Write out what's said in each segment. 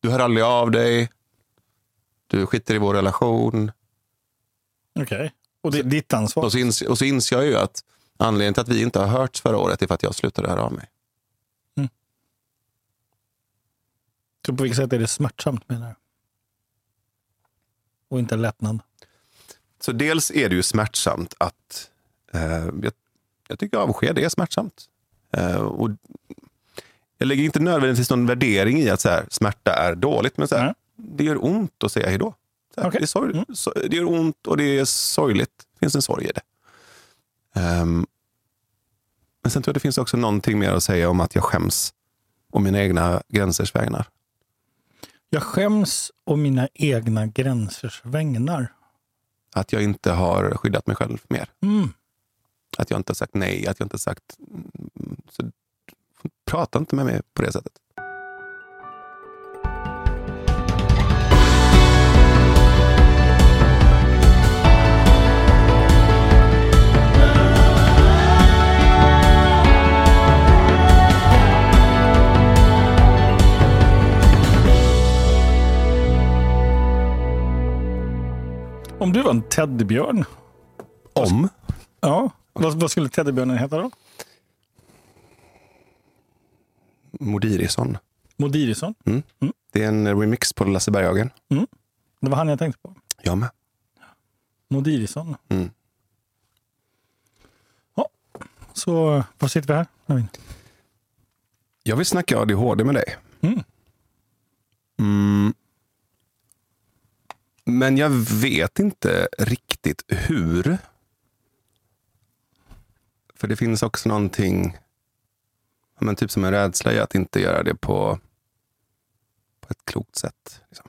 du hör aldrig av dig. Du skiter i vår relation. Okej. Och det är ditt ansvar? Och så, ins och så inser jag ju att anledningen till att vi inte har hörts förra året är för att jag slutade höra av mig. Så på vilket sätt är det smärtsamt menar du? Och inte lättnad? Så dels är det ju smärtsamt att... Eh, jag, jag tycker avsked är smärtsamt. Eh, och jag lägger inte nödvändigtvis någon värdering i att så här, smärta är dåligt, men så här, Nej. det gör ont att säga hejdå. Så här, Okej. det, är sorg, Mm. så, det gör ont och det är sorgligt. Det finns en sorg i det. Ehm, men sen tror jag det finns också någonting mer att säga om att jag skäms om mina egna gränsers vägnar. Jag skäms om mina egna gränsers vägnar. Att jag inte har skyddat mig själv mer. Mm. Att jag inte har sagt nej, att jag inte har sagt... prata inte med mig på det sättet. Om du var en teddybjörn, Om ja, vad, vad skulle teddybjörnen heta då? Modirisson. Maud Irisson? Det är en remix på Lasse Berghagen. Det var han jag tänkte på. Jag med. Maud Irisson. Mm. Ja, så var sitter vi här? Navin? Jag vill snacka ADHD med dig. Mm. Mm. Men jag vet inte riktigt hur. För det finns också någonting, men typ som en rädsla i att inte göra det på, på ett klokt sätt. Liksom.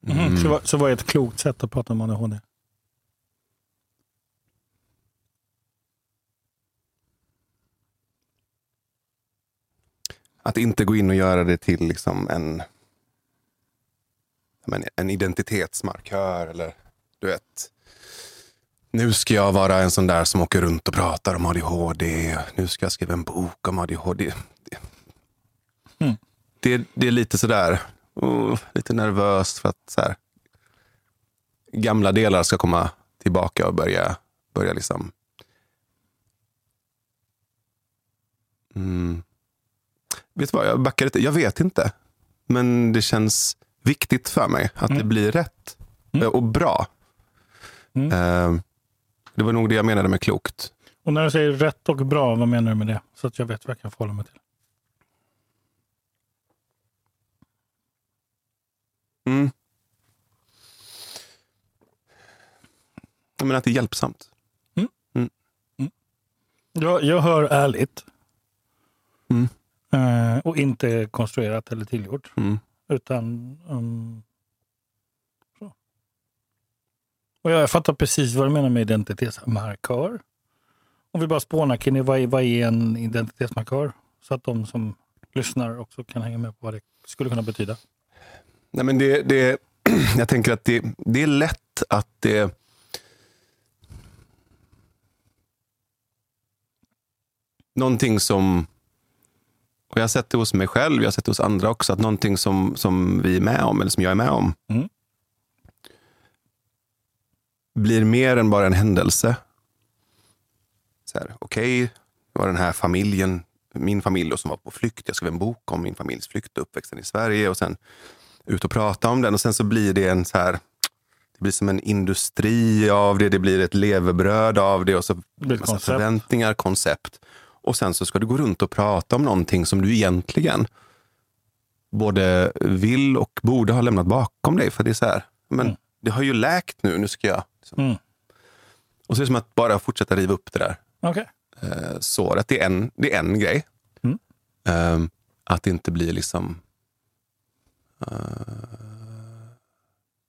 Mhm. Så, vad- så vad är ett klokt sätt att prata om ADHD? Att inte gå in och göra det till liksom en, men en identitetsmarkör. Eller du vet, nu ska jag vara en sån där som åker runt och pratar om ADHD. Nu ska jag skriva en bok om ADHD. Det, Mm. det, det är lite sådär, oh, lite nervöst för att så här, gamla delar ska komma tillbaka och börja, börja liksom mm. Vet du vad, jag backar lite. Jag vet inte. Men det känns viktigt för mig att det Mm. blir rätt Mm. och bra. Mm. Eh, det var nog det jag menade med klokt. Och när du säger rätt och bra, vad menar du med det? Så att jag vet vad jag kan förhålla mig till. Mm. Jag menar att det är hjälpsamt. Jag, jag hör ärligt. Mm. Eh, och inte konstruerat eller tillgjort. Mm. Utan... Um, så. Och jag fattar precis vad du menar med identitetsmarkör. Om vi bara spånar kring det, vad är, vad är en identitetsmarkör? Så att de som lyssnar också kan hänga med på vad det skulle kunna betyda. Nej, men det, det, jag tänker att det, det är lätt att det... Någonting som... Och jag har sett det hos mig själv, jag har sett det hos andra också, att någonting som, som vi är med om, eller som jag är med om, Mm. Blir mer än bara en händelse. Okej, det var den här familjen, min familj då, som var på flykt. Jag skrev en bok om min familjs flykt och uppväxten i Sverige. Och sen ut och prata om den. Och sen så blir det en så här, det blir som en industri av det. Det blir ett levebröd av det. Och så massa koncept. förväntningar, koncept. Och sen så ska du gå runt och prata om någonting som du egentligen både vill och borde ha lämnat bakom dig. För det är så här, men Mm. det har ju läkt nu, nu ska jag... Liksom. Mm. Och så är det som att bara fortsätta riva upp det där Okej. eh, såret. Det är en, det är en grej. Mm. Ehm, att det inte blir liksom eh,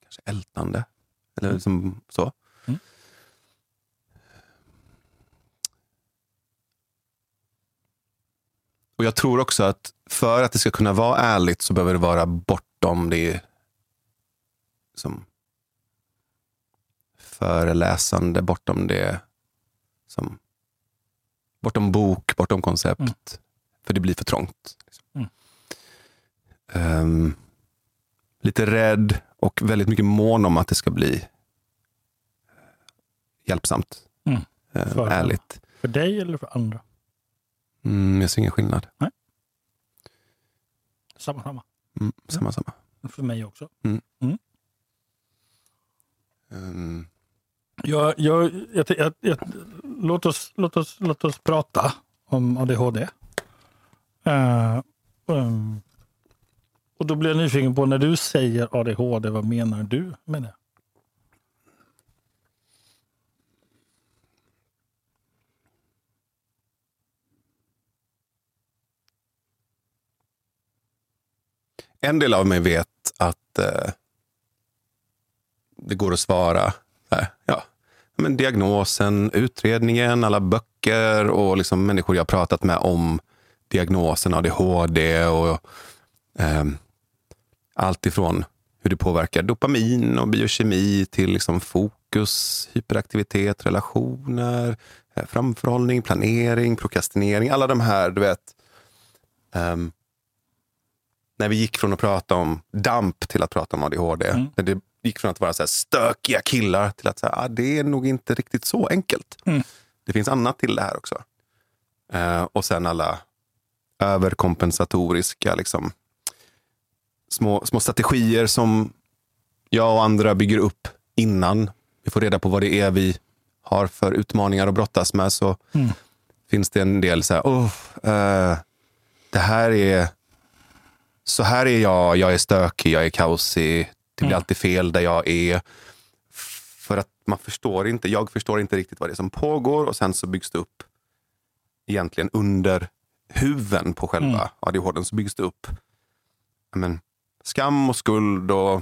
kanske ältande. Eller liksom så. Mm. Och Jag tror också att för att det ska kunna vara ärligt så behöver det vara bortom det som föreläsande, bortom det som bortom bok, bortom koncept. Mm. För det blir för trångt. Liksom. Mm. ehm, lite rädd och väldigt mycket mån om att det ska bli hjälpsamt. Mm. Eh, För- ärligt. För dig eller för andra? Mm, jag ser ingen skillnad. Samma, samma. Mm, samma, samma. För mig också. Ehm, jag, jag, jag, jag, jag, låt, oss, låt, oss, låt oss prata om ADHD. Uh, um, eh, ehm, och då blir jag nyfiken på, när du säger ADHD, vad menar du med det? en del av mig vet att eh, det går att svara. Här, ja, men diagnosen, utredningen, alla böcker och liksom människor jag pratat med om diagnosen ADHD. och eh, Allt ifrån hur det påverkar dopamin och biokemi till liksom fokus, hyperaktivitet, relationer, eh, framförhållning, planering, prokrastinering. Alla de här, du vet. ehm, när vi gick från att prata om DAMP till att prata om ADHD. Mm. Det gick från att vara så här stökiga killar till att säga, ah, det är nog inte riktigt så enkelt. Mm. Det finns annat till det här också. Eh, och sen alla överkompensatoriska liksom, små, små strategier som jag och andra bygger upp innan vi får reda på vad det är vi har för utmaningar att brottas med. Så Mm. finns det en del så här, oh, eh, det här är så här är jag, jag är stökig, jag är kaosig, det blir Mm. alltid fel där jag är. För att man förstår inte, jag förstår inte riktigt vad det är som pågår och sen så byggs det upp egentligen under huven på själva Mm. ADHD så byggs det upp men, skam och skuld och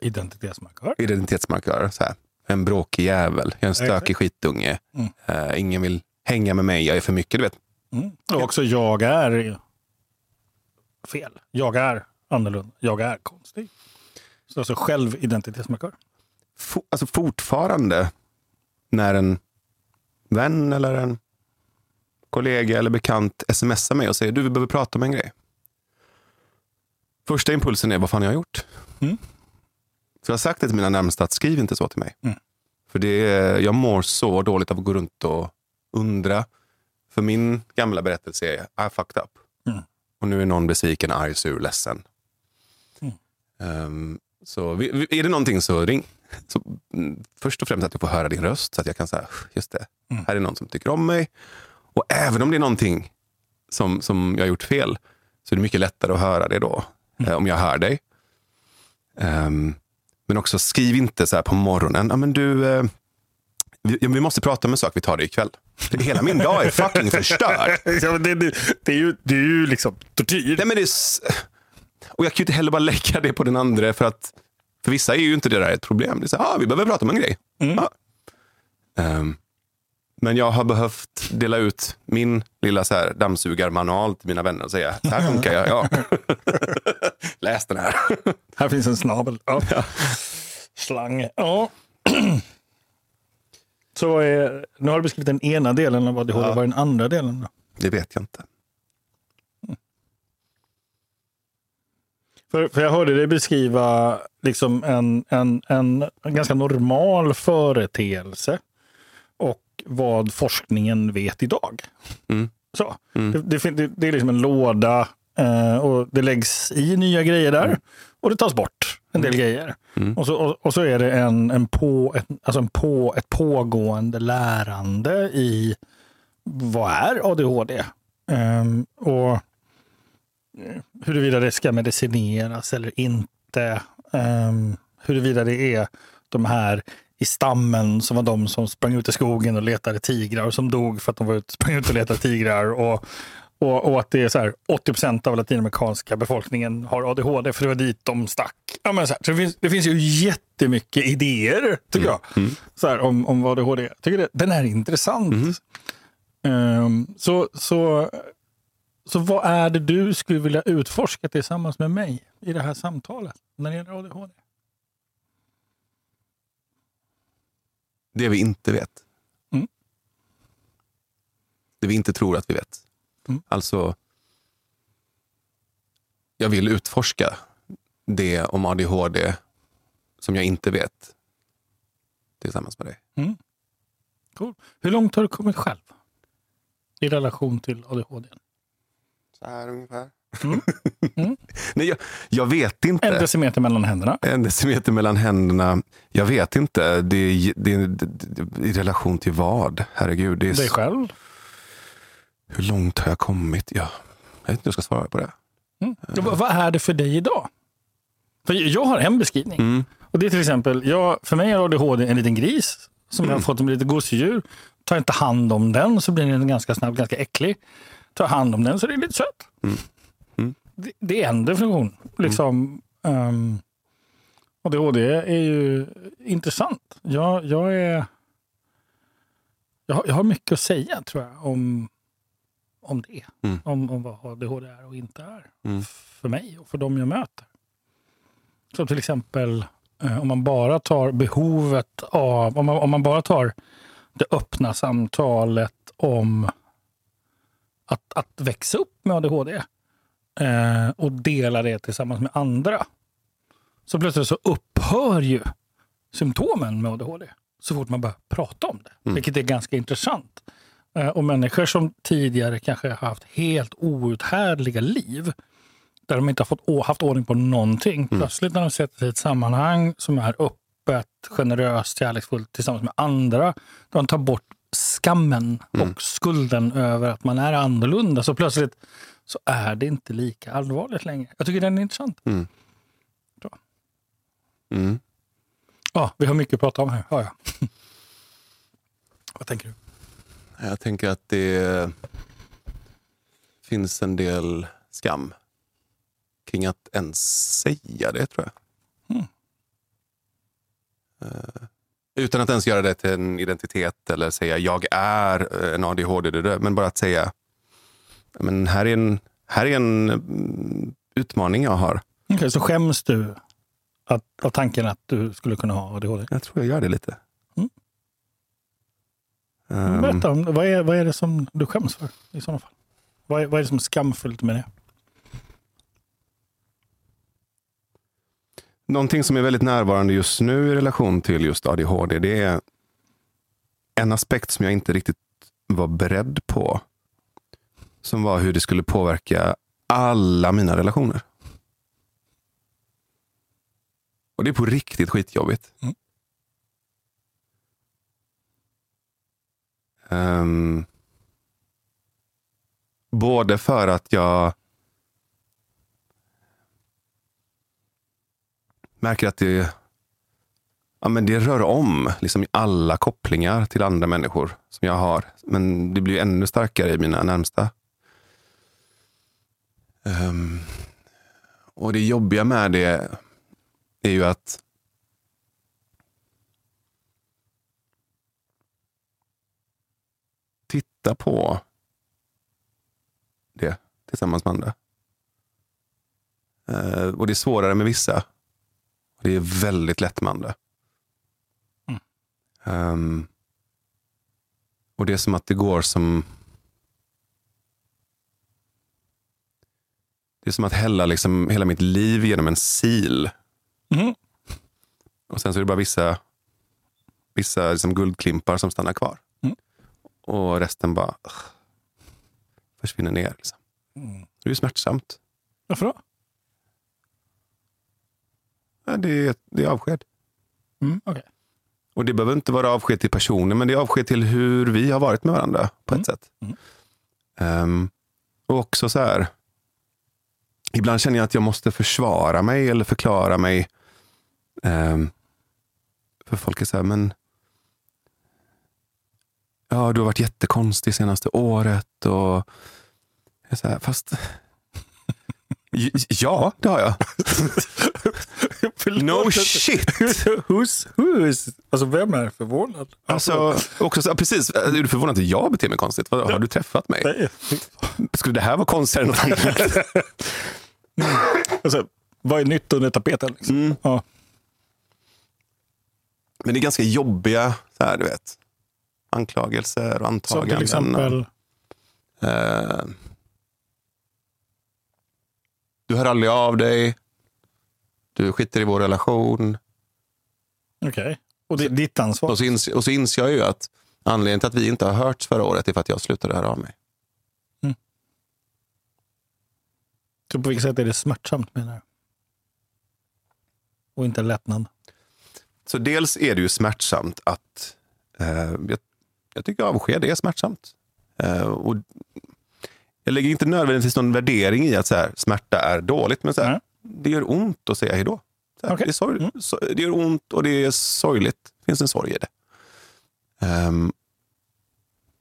Identitetsmarkör. identitetsmarkörer. Så här. En bråkig jävel, jag är en stökig skitunge. Mm. Eh, ingen vill hänga med mig, jag är för mycket. Du vet. Mm. Och också jag är fel. Jag är annorlunda. Jag är konstig. Så alltså självidentitetsmarkör. For, alltså fortfarande när en vän eller en kollega eller bekant smsar mig och säger du vi behöver prata om en grej. Första impulsen är vad fan har jag gjort? Mm. Så jag har sagt det till mina närmsta att skriv inte så till mig. Mm. För det jag mår så dåligt av att gå runt och undra. För min gamla berättelse är I fucked up. Mm. Och nu är någon besviken, arg, sur, ledsen. Mm. Så är det någonting så ring. Så, mm, först och främst att jag får höra din röst så att jag kan säga, just det, Mm. här är någon som tycker om mig. Och även om det är någonting som, som jag har gjort fel så är det mycket lättare att höra det då. Mm. eh, om jag hör dig. Ehm, men också skriv inte så här på morgonen, ja, men du, eh, vi, vi måste prata om en sak, vi tar det ikväll. Hela min dag är fucking förstörd. Ja, det, det, det, är ju, det är ju liksom tortyr. Nej, men det är, och jag kan ju inte heller bara lägga det på den andra för att för vissa är ju inte det där ett problem. Det är så ah, vi behöver prata om en grej. Mm. Ja. Ehm, men jag har behövt dela ut min lilla så här dammsugarmanual till mina vänner och säga, så här funkar jag. Ja. Läs den här. Här finns en snabel. Ja. Slang. Ja. Så är, nu har du beskrivit den ena delen av ADHD. Ja. Vad är den andra delen? Då? Det vet jag inte. För, för jag hörde dig beskriva liksom en, en, en, en ganska normal företeelse och vad forskningen vet idag. Mm. Så. Mm. Det, det, det, är liksom en låda eh, och det läggs i nya grejer där och det tas bort en del grejer. Mm. Och, så, och, och så är det en, en på, ett, alltså en på, ett pågående lärande i vad är ADHD? Ehm, och huruvida det ska medicineras eller inte. Um, huruvida det är de här i stammen som var de som sprang ut i skogen och letade tigrar och som dog för att de var ut, sprang ut och letade tigrar. Och, och, och att det är så här 80 procent av latinamerikanska befolkningen har ADHD för det var dit de stack. Ja, men så här, så det, finns, det finns ju jättemycket idéer tycker jag Mm. så här, om, om vad ADHD är. Tycker det, den är intressant. Mhm. Ehm, så, så, så vad är det du skulle vilja utforska tillsammans med mig i det här samtalet när det gäller ADHD? Det vi inte vet. Mm. Det vi inte tror att vi vet. Mm. Alltså, jag vill utforska det om ADHD som jag inte vet tillsammans med dig. Cool. Hur långt har du kommit själv? I relation till ADHD? Så här ungefär. Mm. Mm. Nej, jag, jag vet inte. En decimeter mellan händerna. En decimeter mellan händerna. Jag vet inte. Det är, det det, I relation till vad? Herregud. Det är, Dig själv? Hur långt har jag kommit? Ja, jag vet inte hur jag ska svara på det. Mm. Vad- Vad är det för dig idag? För jag har en beskrivning. Mm. Och det är till exempel, jag, för mig är ADHD en liten gris som Mm. jag har fått som ett litet gosedjur. Tar inte hand om den så blir den ganska snabbt ganska äcklig. Tar jag hand om den så är det lite sött. Mm. Mm. Det, det är en definition. Liksom, ehm, ADHD är ju intressant. Jag, jag, är, jag, har, jag har mycket att säga tror jag om, om det. Mm. Om, om vad ADHD är och inte är. Mm. För mig och för dem jag möter. Så till exempel eh, om man bara tar behovet av, om man, om man bara tar det öppna samtalet om att, att växa upp med ADHD eh, och dela det tillsammans med andra. Så plötsligt så upphör ju symptomen med ADHD så fort man börjar prata om det. Mm. Vilket är ganska intressant. Eh, och människor som tidigare kanske har haft helt outhärdliga liv där de inte har fått haft ordning på någonting. Plötsligt när de sätter sig i ett sammanhang som är öppet, generöst, kärleksfullt tillsammans med andra. Där de tar bort skammen och skulden över att man är annorlunda. Så plötsligt så är det inte lika allvarligt längre. Jag tycker den är intressant. Mm. Ja, vi har mycket att prata om här. Ja, ja. Vad tänker du? Jag tänker att det finns en del skam kring att ens säga det, tror jag. Mm. Eh, utan att ens göra det till en identitet eller säga jag är eh, en ADHD, men bara att säga men här är en, här är en mm, utmaning jag har. Okej, så skäms du att, av tanken att du skulle kunna ha ADHD? Jag tror jag gör det lite. Mm. Ehm, Berätta, vad, är, vad är det som du skäms för i sådana fall? Vad är, vad är det som är skamfullt med det? Någonting som är väldigt närvarande just nu i relation till just ADHD, det är en aspekt som jag inte riktigt var beredd på. Som var hur det skulle påverka alla mina relationer. Och det är på riktigt skitjobbigt. Mm. Ehm, både för att jag märker att det, ja, men det rör om liksom alla kopplingar till andra människor som jag har. Men det blir ännu starkare i mina närmsta. Um, och det jobbiga med det är ju att titta på det tillsammans med andra. Uh, och det är svårare med vissa. Det är väldigt lätt med andra. Mm. Ehm, och det är som att det går som... Det är som att hälla liksom hela mitt liv genom en sil. Mhm. Och sen så är det bara vissa, vissa liksom guldklimpar som stannar kvar. Mm. Och resten bara försvinner ner. Liksom. Mm. Det är ju smärtsamt. Varför då? Ja, det, är, det är avsked. Mm, okej. Och det behöver inte vara avsked till personen, men det är avsked till hur vi har varit med varandra på ett Mm. sätt. Mm. Ehm, och också så här, ibland känner jag att jag måste försvara mig eller förklara mig. Ehm, för folk är så här, men ja, du har varit jättekonstig senaste året. Och så här, fast ja, det har jag. No shit! Who's, who's? Alltså vem är förvånad? Alltså, också så, precis, är du förvånad att jag beter mig konstigt? Har du träffat mig? Nej. Skulle det här vara konstigare än något annat? Alltså, vad är nytt under tapeten? Liksom? Mm. Ja. Men det är ganska jobbiga så här, du vet, anklagelser och Som antaganden. till exempel, Eh, du hör aldrig av dig. Du skiter i vår relation. Okej. Och det är ditt ansvar? Och så, ins och så inser jag ju att anledningen till att vi inte har hörts förra året är för att jag slutade höra av mig. Så på vilket sätt är det smärtsamt menar du? Och inte lättnad? Så dels är det ju smärtsamt att... Eh, jag, jag tycker avsked är smärtsamt. Eh, och jag lägger inte nödvändigtvis någon värdering i att så här, smärta är dåligt, men så här, Nej. det gör ont att säga hejdå. Så här, Okej. det, är sorg, Mm. så, det gör ont och det är sorgligt. Det finns en sorg i det. Ehm,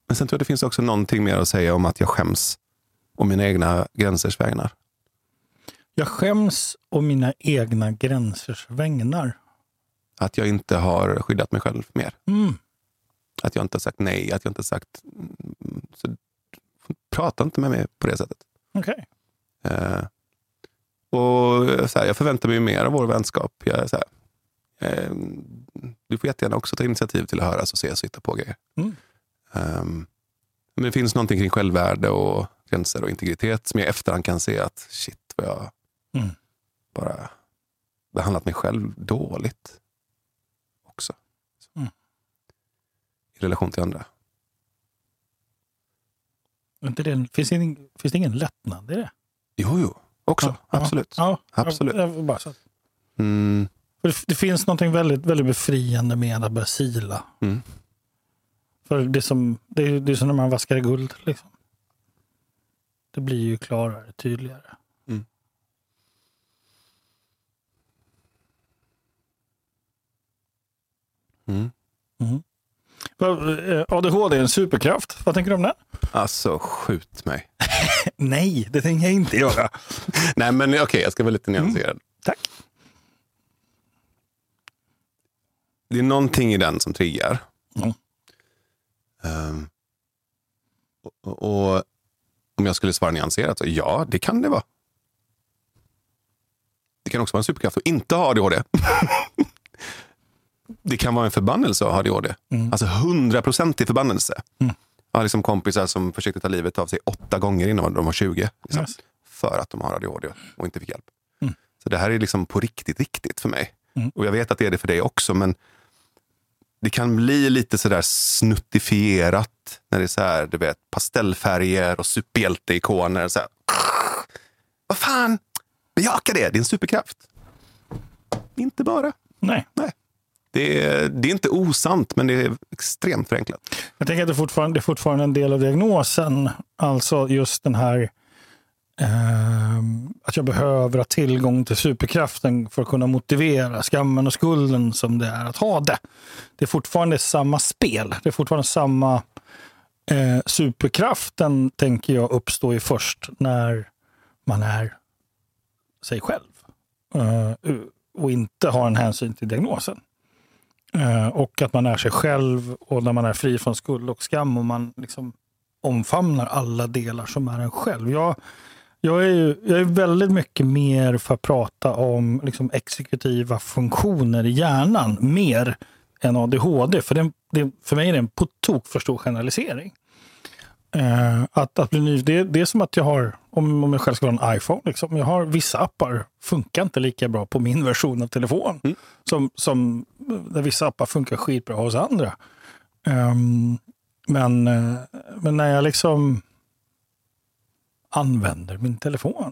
men sen tror jag det finns också någonting mer att säga om att jag skäms om mina egna gränsers vägnar. Jag skäms om mina egna gränsers vägnar. Att jag inte har skyddat mig själv mer. Mm. Att jag inte har sagt nej, att jag inte har sagt... mm, Så, prata inte med mig på det sättet. Okej. Eh, och så här, Jag förväntar mig mer av vår vänskap. Jag, så här, eh, du får jättegärna också ta initiativ till att höras och ses och hitta på grejer. Mm. Ehm, men det finns någonting kring självvärde och gränser och integritet som jag i efterhand kan se att shit vad jag Mm. bara behandlat mig själv dåligt också. Mm. I relation till andra. Inte det, finns, det ingen, finns det ingen lättnad i det? Jo, jo. Också. Ja, Absolut. Ja, Absolut. Jag bara så. Mm, För det, det finns något väldigt, väldigt befriande med att börja sila. mm. För det, är som, det, är, det är som när man vaskar guld. Liksom. Det blir ju klarare, tydligare. Mm. Vad, eh, ADHD är en superkraft. Vad tänker du om det? Alltså, skjut mig. Nej, det tänker jag inte göra. Nej, men okej, jag ska vara lite nyanserad. Tack. Det är någonting i den som triggar. Mm. Ehm, och, och om jag skulle svara nyanserat, så ja, det kan det vara. Det kan också vara en superkraft att inte ha ADHD. det kan vara en förbannelse att ha ADHD. Mm. Alltså hundraprocentig förbannelse. Mm. Jag har liksom kompisar som försökte ta livet av sig åtta gånger innan de var 20. Liksom, Yes. För att de har ADHD och inte fick hjälp. Mm. Så det här är liksom på riktigt viktigt för mig. Mm. Och jag vet att det är det för dig också, men det kan bli lite sådär snuttifierat när det är så här, du vet, pastellfärger och superhjälteikoner. Så här. Vad fan, bejaka det, det är en superkraft. Inte bara. Nej. Det är, det är inte osant, men det är extremt förenklat. Jag tänker att det fortfarande det är fortfarande en del av diagnosen. Alltså just den här eh, att jag behöver ha tillgång till superkraften för att kunna motivera skammen och skulden som det är att ha det. Det är fortfarande samma spel. Det är fortfarande samma eh, superkraften, tänker jag, uppstår ju först när man är sig själv eh, och inte har en hänsyn till diagnosen. Eh, och att man är sig själv och när man är fri från skuld och skam och man liksom omfamnar alla delar som är en själv. Jag, jag, är, ju, jag är väldigt mycket mer för att prata om liksom exekutiva funktioner i hjärnan mer än ADHD. För, det, det, för mig är det en på tok för stor generalisering. Eh, att, att bli ny, det, det är som att jag har, om, om jag själv ska ha en iPhone, liksom, jag har vissa appar funkar inte lika bra på min version av telefon. Mm. Som, som, där vissa appar funkar skitbra hos andra. Ehm, men, eh, men när jag liksom använder min telefon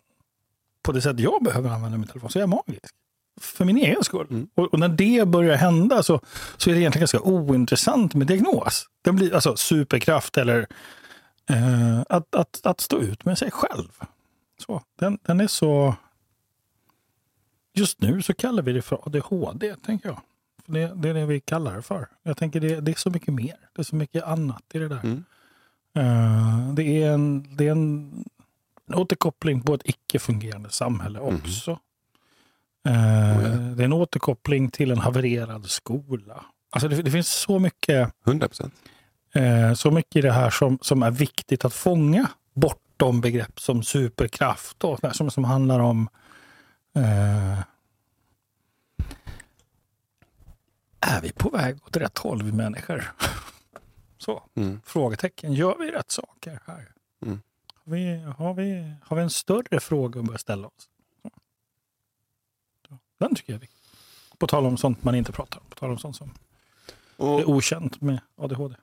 på det sätt jag behöver använda min telefon så är jag magisk. För min egen skull. Mm. Och, och när det börjar hända så, så är det egentligen ganska ointressant med diagnos. Den blir alltså superkraft eller eh, att, att, att stå ut med sig själv. Så, den, den är så... Just nu så kallar vi det för ADHD, tänker jag. För det, det är det vi kallar det för. Jag tänker det, det är så mycket mer. Det är så mycket annat i det där. Mm. Eh, det är, en, det är en, en återkoppling på ett icke-fungerande samhälle Mhm. också. Eh, Oh ja. Det är en återkoppling till en havererad skola. Alltså det, det finns så mycket, 100 procent. Eh, så mycket i det här som, som är viktigt att fånga bortom begrepp som superkraft och som, som handlar om eh, Är vi på väg åt rätt håll, vi människor? Så, Mm. frågetecken. Gör vi rätt saker här? Mm. Har, vi, har, vi, har vi en större fråga att börja ställa oss? Den tycker jag är viktig. På tal om sånt man inte pratar om. På tal om sånt som Och, är okänt med ADHD.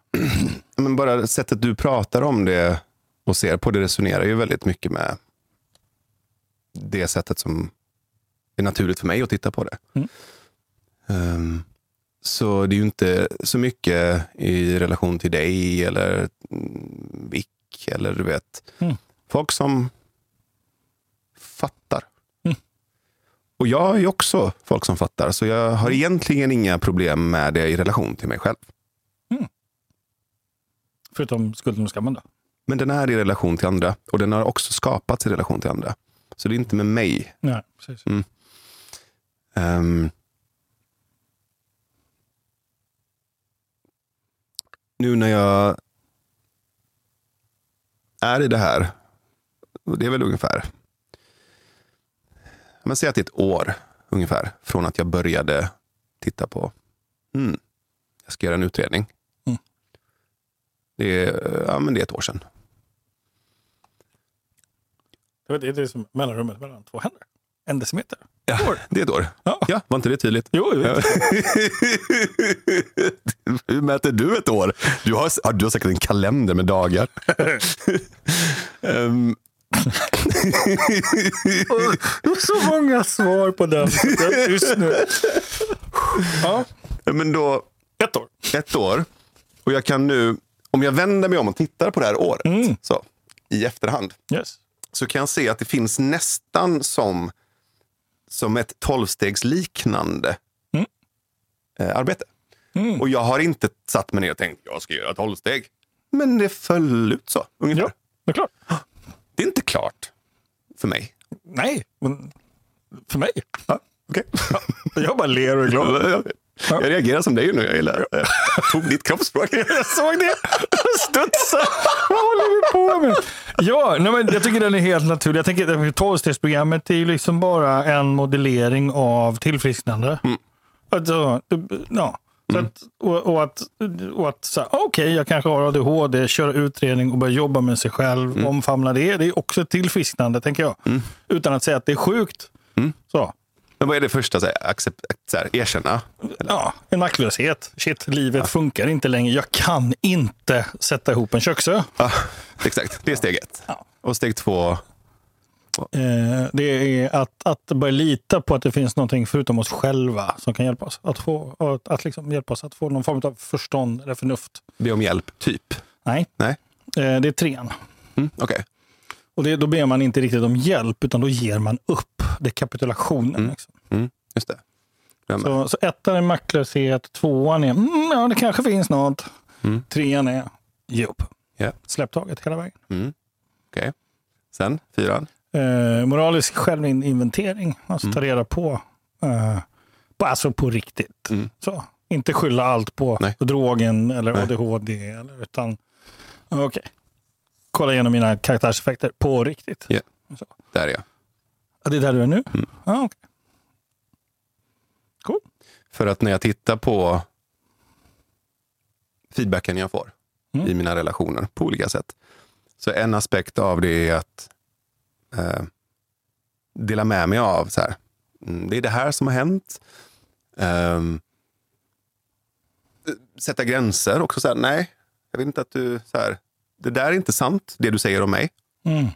Men bara sättet du pratar om det och ser på det resonerar ju väldigt mycket med det sättet som är naturligt för mig att titta på det. Mm. Ehm, så det är ju inte så mycket i relation till dig eller mm, Vic eller du vet, Mm. folk som fattar. Mm. Och jag är ju också folk som fattar, så jag har egentligen inga problem med det i relation till mig själv. Förutom skulden och skammen då. Men den är i relation till andra och den har också skapats i relation till andra. Så det är inte med mig. Nej, precis. Mm. Ehm. nu när jag är i det här, och det är väl ungefär, man säger att det är ett år ungefär från att jag började titta på, mm, jag ska göra en utredning. Det, är, ja, men det är ett år sedan. Det är det som mellanrummet mellan två händer. En decimeter. Ja, År. det är ett år. Ja. Ja, var inte det tydligt? Jo, jag vet. Hur mäter du ett år? Du har, ja, du har säkert en kalender med dagar. Ehm, Det var så många svar på den. Tyst nu. Ja, men då, ett år. ett år. Och jag kan nu, om jag vänder mig om och tittar på det här året Mm. så, i efterhand, Yes. så kan jag se att det finns nästan som, som ett tolvstegsliknande Mm. eh, arbete. Mm. Och jag har inte satt mig ner och tänkt jag ska göra tolvsteg. Men det föll ut så, ungefär. Ja, det är klart. Det är inte klart för mig. Nej, men för mig. Okej. Jag bara ler och är glad. Jag reagerar som dig nu. Jag, gillar, jag tog ditt kroppsspråk. Jag såg det. Studsa. Vad håller vi på med? Ja, nej, men jag tycker den är helt naturlig. Jag tänker att tolvstegsprogrammet är ju liksom bara en modellering av tillfrisknande. Alltså, ja. Så att, och, och att, och att okej, jag kanske har ADHD, köra utredning och börja jobba med sig själv, omfamna det. Det är också ett tillfrisknande, tänker jag. Utan att säga att det är sjukt. Så. Men vad är det första? Så här, accept, så här, erkänna? Ja, en maktlöshet. Shit, livet funkar inte längre. Jag kan inte sätta ihop en köksö. Ja, exakt, det är steg ett. Ja. Och steg två? Eh, det är att, att börja lita på att det finns någonting förutom oss själva som kan hjälpa oss. Att, få, att, att liksom hjälpa oss att få någon form av förstånd eller förnuft. Be om hjälp, typ? Nej, Nej? eh, det är trean. Mm, Okej. Och det, då ber man inte riktigt om hjälp, utan då ger man upp. Det är kapitulationen. Liksom. Mm, just det. Jag. Så, så ettan är maktlöshet, tvåan är mm, ja, det kanske finns något. Mm. Trean är ge upp. Ja. Släpp taget hela vägen. Mm. Okej. Sen, fyran? Eh, moralisk självinventering, alltså Mm. ta reda på, eh, på, alltså på riktigt. Mm. Så, inte skylla allt på Nej. drogen eller Nej. ADHD, eller, utan okej. Kolla igenom mina karaktärseffekter på riktigt. Så. Där är jag. Ja, det är där du är nu? Mm. Ja, okej. Cool. För att när jag tittar på feedbacken jag får Mm. i mina relationer på olika sätt. Så en aspekt av det är att eh, dela med mig av så här. Mm, det är det här som har hänt. Ehm, sätta gränser också. Så här, nej, jag vill inte att du... Så här, det där är inte sant, det du säger om mig. Mm.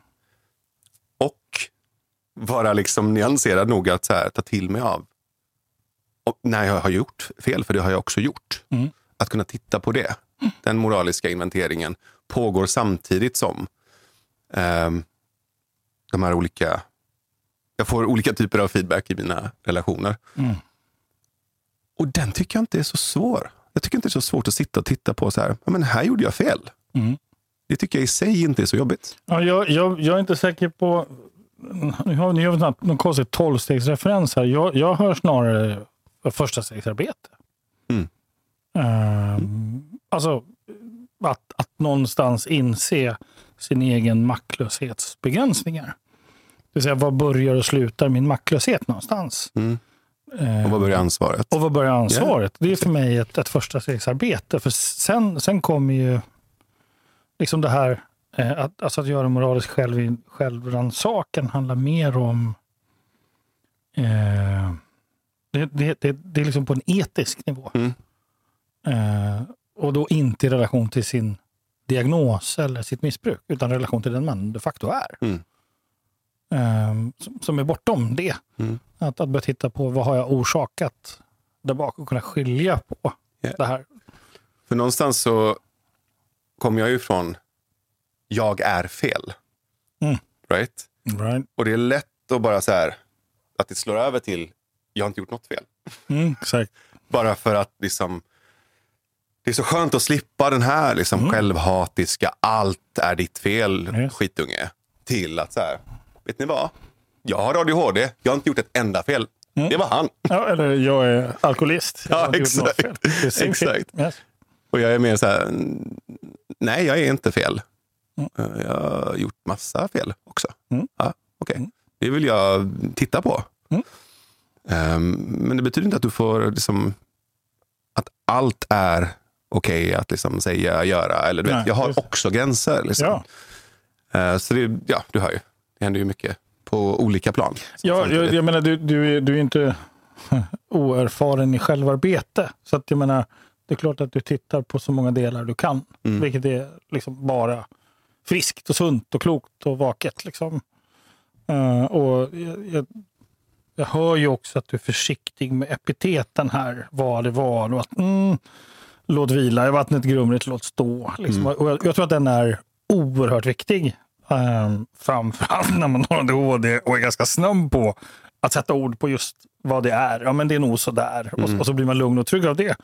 Vara liksom nyanserad nog att här, ta till mig av och när jag har gjort fel, för det har jag också gjort. Mm. Att kunna titta på det. Den moraliska inventeringen pågår samtidigt som ehm, de här olika... Jag får olika typer av feedback i mina relationer. Mm. Och den tycker jag inte är så svår. Jag tycker inte det är så svårt att sitta och titta på så här, men här gjorde jag fel. Mm. Det tycker jag i sig inte är så jobbigt. Ja, jag, jag, jag är inte säker på... Nu har ni gör någon, någon konstig tolvstegsreferens här. Jag, jag hör snarare första stegsarbete. Mm. Ehm, alltså att, att någonstans inse sin egen maktlöshetsbegränsningar. Det vill säga, var börjar och slutar min maktlöshet någonstans? Mm. Ehm, Och vad börjar ansvaret? och vad börjar ansvaret? Det är för mig ett, ett första stegsarbete. För sen, sen kommer ju liksom det här, att, alltså att göra moralisk själv, självrannsakan handlar mer om eh, det, det, det är liksom på en etisk nivå. Mm. Eh, och då inte i relation till sin diagnos eller sitt missbruk, utan i relation till den man de facto är. Mm. Eh, som, som är bortom det. Mm. Att, att börja titta på vad har jag orsakat där bak och kunna skilja på Ja. det här. För någonstans så kommer jag ju från jag är fel. Mm. Right? Right. Och det är lätt att bara så här, att det slår över till jag har inte gjort något fel. Mm, exakt. Bara för att liksom, det är så skönt att slippa den här liksom, självhatiska, allt är ditt fel Yes. skitunge. Till att så här, vet ni vad? Jag har ADHD, jag har inte gjort ett enda fel. Det var han. Ja, eller jag är alkoholist. Jag Ja, exakt. Exakt. Yes. Och jag är mer så här, mm, nej jag är inte fel. Eh, Jag har gjort massa fel också. Mm. Ja, okej. Mm. Det vill jag titta på. Mm. Ehm, men det betyder inte att du får, liksom, att allt är okej att liksom säga, göra. Eller, du Nej, vet, jag har det. också gränser. Liksom. Ja. Eh, så det, ja, du hör ju. Det händer ju mycket på olika plan. Ja, jag, jag menar, du, du, är, du är inte oerfaren i självarbete. Så att jag menar, det är klart att du tittar på så många delar du kan. Mm. Vilket är liksom bara friskt och sunt och klokt och vaket. Liksom. Eh, och jag, jag, jag hör ju också att du är försiktig med epiteten här. Vad det var. Och att, mm, låt vila i vattnet grumligt, låt stå. Liksom. Och jag, jag tror att den är oerhört viktig. Um, framförallt när man har ADHD och är ganska snabb på att sätta ord på just vad det är. Ja, men det är nog sådär. Och, så- och så blir man lugn och trygg av det.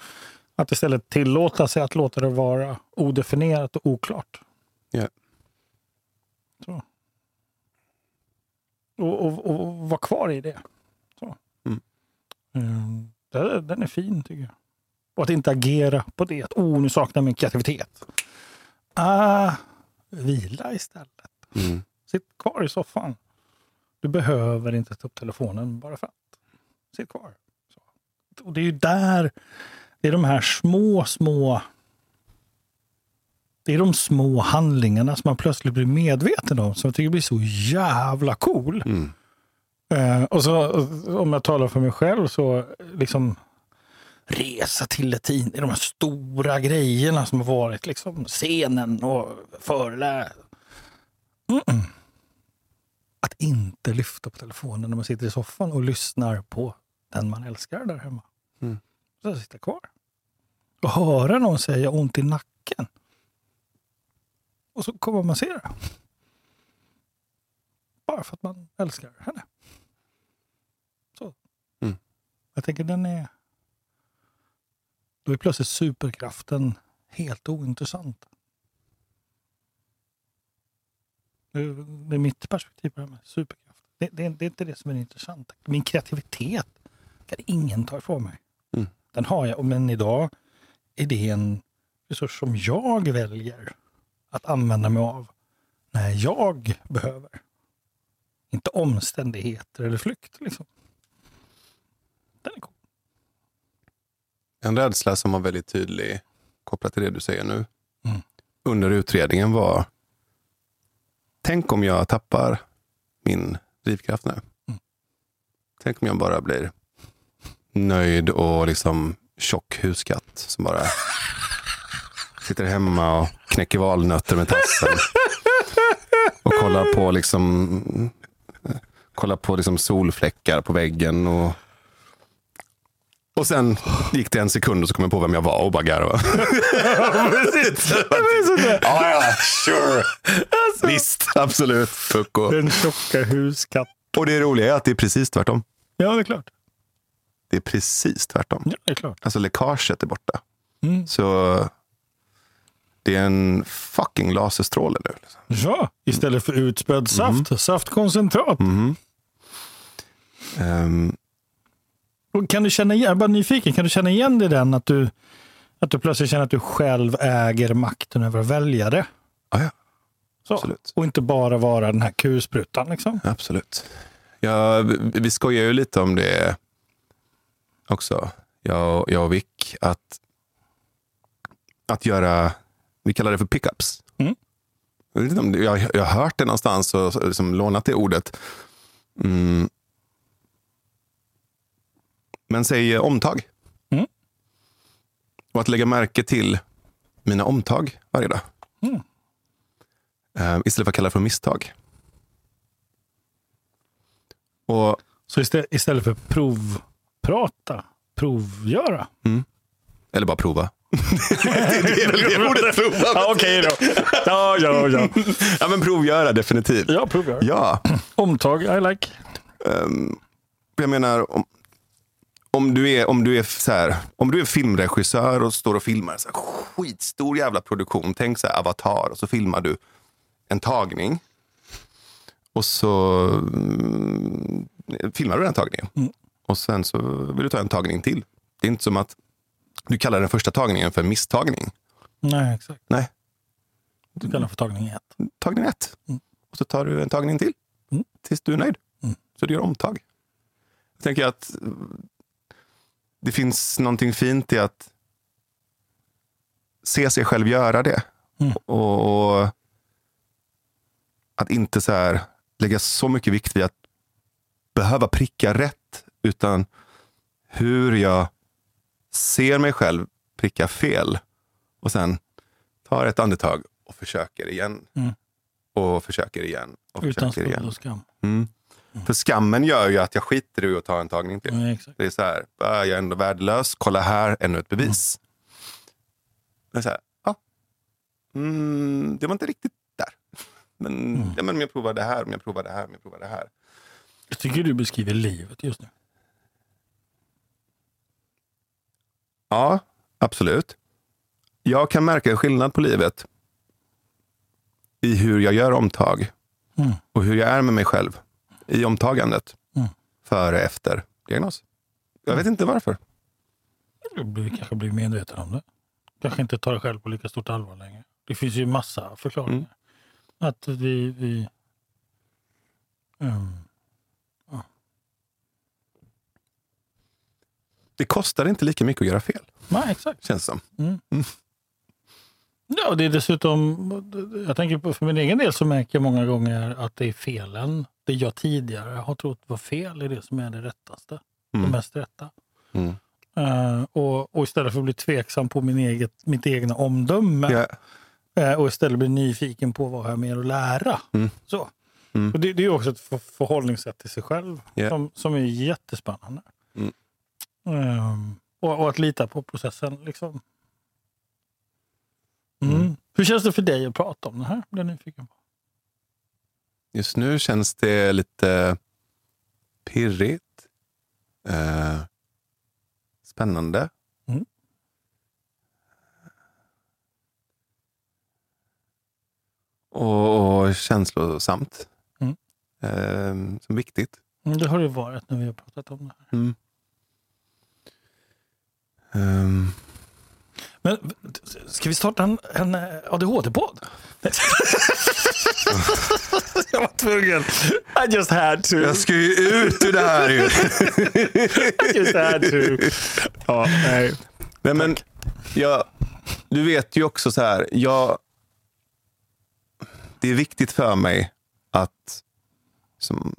Att istället tillåta sig att låta det vara odefinierat och oklart. Ja. Så. Och, och, och vara kvar i det. Så. Mm. Mm, det- den är fin tycker jag. Och att inte agera på det. Att oh, nu saknar min kreativitet. Ah, vila istället. Mm. Sitt kvar i soffan. Du behöver inte ta upp telefonen bara för att. Sitt kvar. Så. Och det är ju där, det är de här små, små det är de små handlingarna som man plötsligt blir medveten om som jag tycker blir så jävla cool. Mm. Eh, och så om jag talar för mig själv så liksom resa till Latin, det är de här stora grejerna som har varit liksom scenen och föreläs. Mm-mm. Att inte lyfta på telefonen när man sitter i soffan och lyssnar på den man älskar där hemma. Mm. Så sitta kvar. Och höra någon säga ont i nacken. Och så kommer man se det. Bara för att man älskar henne. Så. Mm. Jag tänker den är... Då är plötsligt superkraften helt ointressant. Det är, mitt perspektiv på det här med superkraft. Det, det, är- det är inte det som är intressant. Min kreativitet kan ingen ta ifrån mig. Mm. Den har jag, men idag är det en resurs som jag väljer att använda mig av när jag behöver. Inte omständigheter eller flykt. Liksom. Den är cool. En rädsla som var väldigt tydlig kopplat till det du säger nu. Mm. Under utredningen var, tänk om jag tappar min drivkraft nu. Mm. Tänk om jag bara blir nöjd och liksom tjock huskatt som bara sitter hemma och knäcker valnötter med tassen. Och kollar på liksom kollar på liksom solfläckar på väggen. och och sen gick det en sekund och så kom jag på vem jag var och bara garvade. ja, ja, sure. Visst, absolut. Pucko. Den tjocka huskatt. Och det roliga är att det är precis tvärtom. Ja, det är klart. Det är precis tvärtom. Ja, det är klart. Alltså läckaget är borta. Mm. Så det är en fucking laserstråle nu. Liksom. Ja, istället för utspädd saft, saftkoncentrat. Mhm. Ehm, Och Kan du känna igen, jag är bara nyfiken, kan du känna igen det i den att du, att du plötsligt känner att du själv äger makten över att välja det? ja, ja, Så. Absolut. Och inte bara vara den här kulsprutan. Liksom. absolut. Ja, vi, vi skojar ju lite om det också, jag, jag och Vic. Att, att göra, vi kallar det för pickups. Mm. Jag, jag, har hört det någonstans och liksom lånat det ordet. Mm. Men säg eh, omtag. Mm. Och att lägga märke till mina omtag varje dag. Mm. Eh, istället för att kalla det för misstag. Och Så istället, istället för provprata, provgöra. Eller bara prova. Det är väl det ordet prova. Ja, okej då. Ja, ja, ja. Ja, men provgöra definitivt. Ja, provgöra. Ja. Omtag, I like. Ehm, jag menar, om, om du är, om du är, så här, om du är filmregissör och står och filmar så här, skitstor jävla produktion. Tänk så här, Avatar och så filmar du en tagning. Och så mm, filmar du den tagningen. Mm. Och sen så vill du ta en tagning till. Det är inte som att du kallar den första tagningen för misstagning. Nej, exakt. Nej, Du kallar det för tagning ett. tagning ett. Mm. Och så tar du en tagning till. Mm. Tills du är nöjd. Mm. Så du gör omtag. Jag tänker att eh, det finns någonting fint i att se sig själv göra det. Mm. Och, och att inte så här lägga så mycket vikt vid att behöva pricka rätt. Utan hur jag ser mig själv pricka fel. Och sen tar ett andetag och försöker igen. Mm. Och försöker igen. Och Utan försöker igen. och skam. Mm. För skammen gör ju att jag skiter i att ta en tagning till. Exakt. Det är så här, "Ah, jag är ändå värdelös. Kolla här, ännu ett bevis. Det är så här, ja. Mm, det var inte riktigt där. Men, Mm. ja, men om jag provar det här, om jag provar det här, om jag provar det här. Jag tycker du beskriver livet just nu. Ja, absolut. Jag kan märka en skillnad på livet i hur jag gör omtag Mm. och hur jag är med mig själv i omtagandet Mm. före efter diagnos. Jag vet inte varför. Du blir, kanske blir medveten om det. Kanske inte tar det själv på lika stort allvar längre. Det finns ju massa förklaringar. Mm. Att vi... vi ehm, Det kostar inte lika mycket att göra fel, nej, exakt. känns som. Ja, det är dessutom... Jag tänker på för min egen del så märker jag många gånger att det är felen. Det jag tidigare har trott var fel är det som är det rättaste. Mm. Det mest rätta. Mm. Eh, och, och istället för att bli tveksam på min eget, mitt egna omdöme Ja. eh, och istället bli nyfiken på vad jag har mer att lära. Mm. Så. Mm. Och det, det är också ett för, förhållningssätt till sig själv Ja. som, som är jättespännande. Ehm, och, och att lita på processen. Liksom. Mm. Mm. Hur känns det för dig att prata om det här? Blir nyfiken på. Just nu känns det lite pirrigt. Eh, spännande. Mm. Och, och känslosamt. Mm. Eh, som viktigt. Mm, Det har det varit när vi har pratat om det här. Mm. Ehm, Men ska vi starta en, en eh, ADHD-podd? jag var tvungen. I just had to. jag ska ju ut ur det här ju. I just had to. Ja, nej. Nej, men jag, du vet ju också så här. Jag, det är viktigt för mig att som,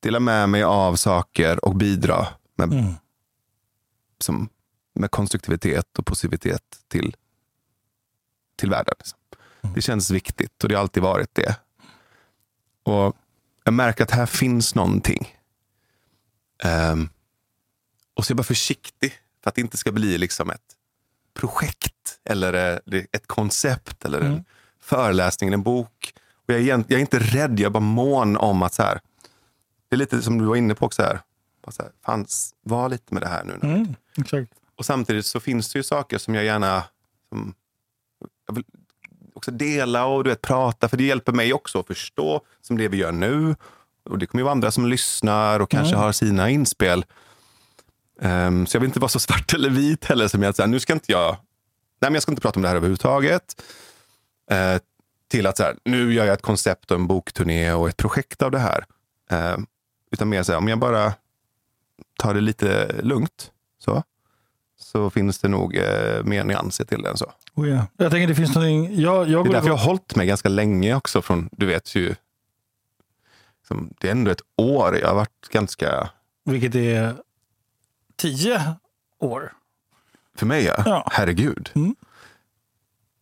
dela med mig av saker och bidra med, Mm. som, med konstruktivitet och positivitet till, till världen. Liksom. Det känns viktigt och det har alltid varit det. Och Jag märker att här finns någonting. Ehm, och så är jag bara försiktig för att det inte ska bli liksom ett projekt eller eh, ett koncept eller en Mm. föreläsning, en bok. Och jag, är, jag är inte rädd, jag är bara mån om att så här, det är lite som du var inne på också. Här, bara så här, fan, var lite med det här nu. Mm, exakt. Och samtidigt så finns det ju saker som jag gärna som, jag vill också dela och du vet, prata. För det hjälper mig också att förstå som det vi gör nu. Och det kommer ju vara andra som lyssnar och kanske Mm. har sina inspel. Ehm, så jag vill inte vara så svart eller vit heller. Som jag säger, nu ska inte jag, nej men jag ska inte prata om det här överhuvudtaget. Eh, till att så här, nu gör jag ett koncept och en bokturné och ett projekt av det här. Ehm, utan mer så här, om jag bara tar det lite lugnt. Så så finns det nog eh, mer nyanser till den. Så. Oh, ja. Jag tänker det finns någonting... Jag, jag Det är därför jag har hållit mig ganska länge också. Från, du vet ju, som, det är ändå ett år. Jag har varit ganska... Vilket är tio år. För mig ja. Ja. Herregud. Mm.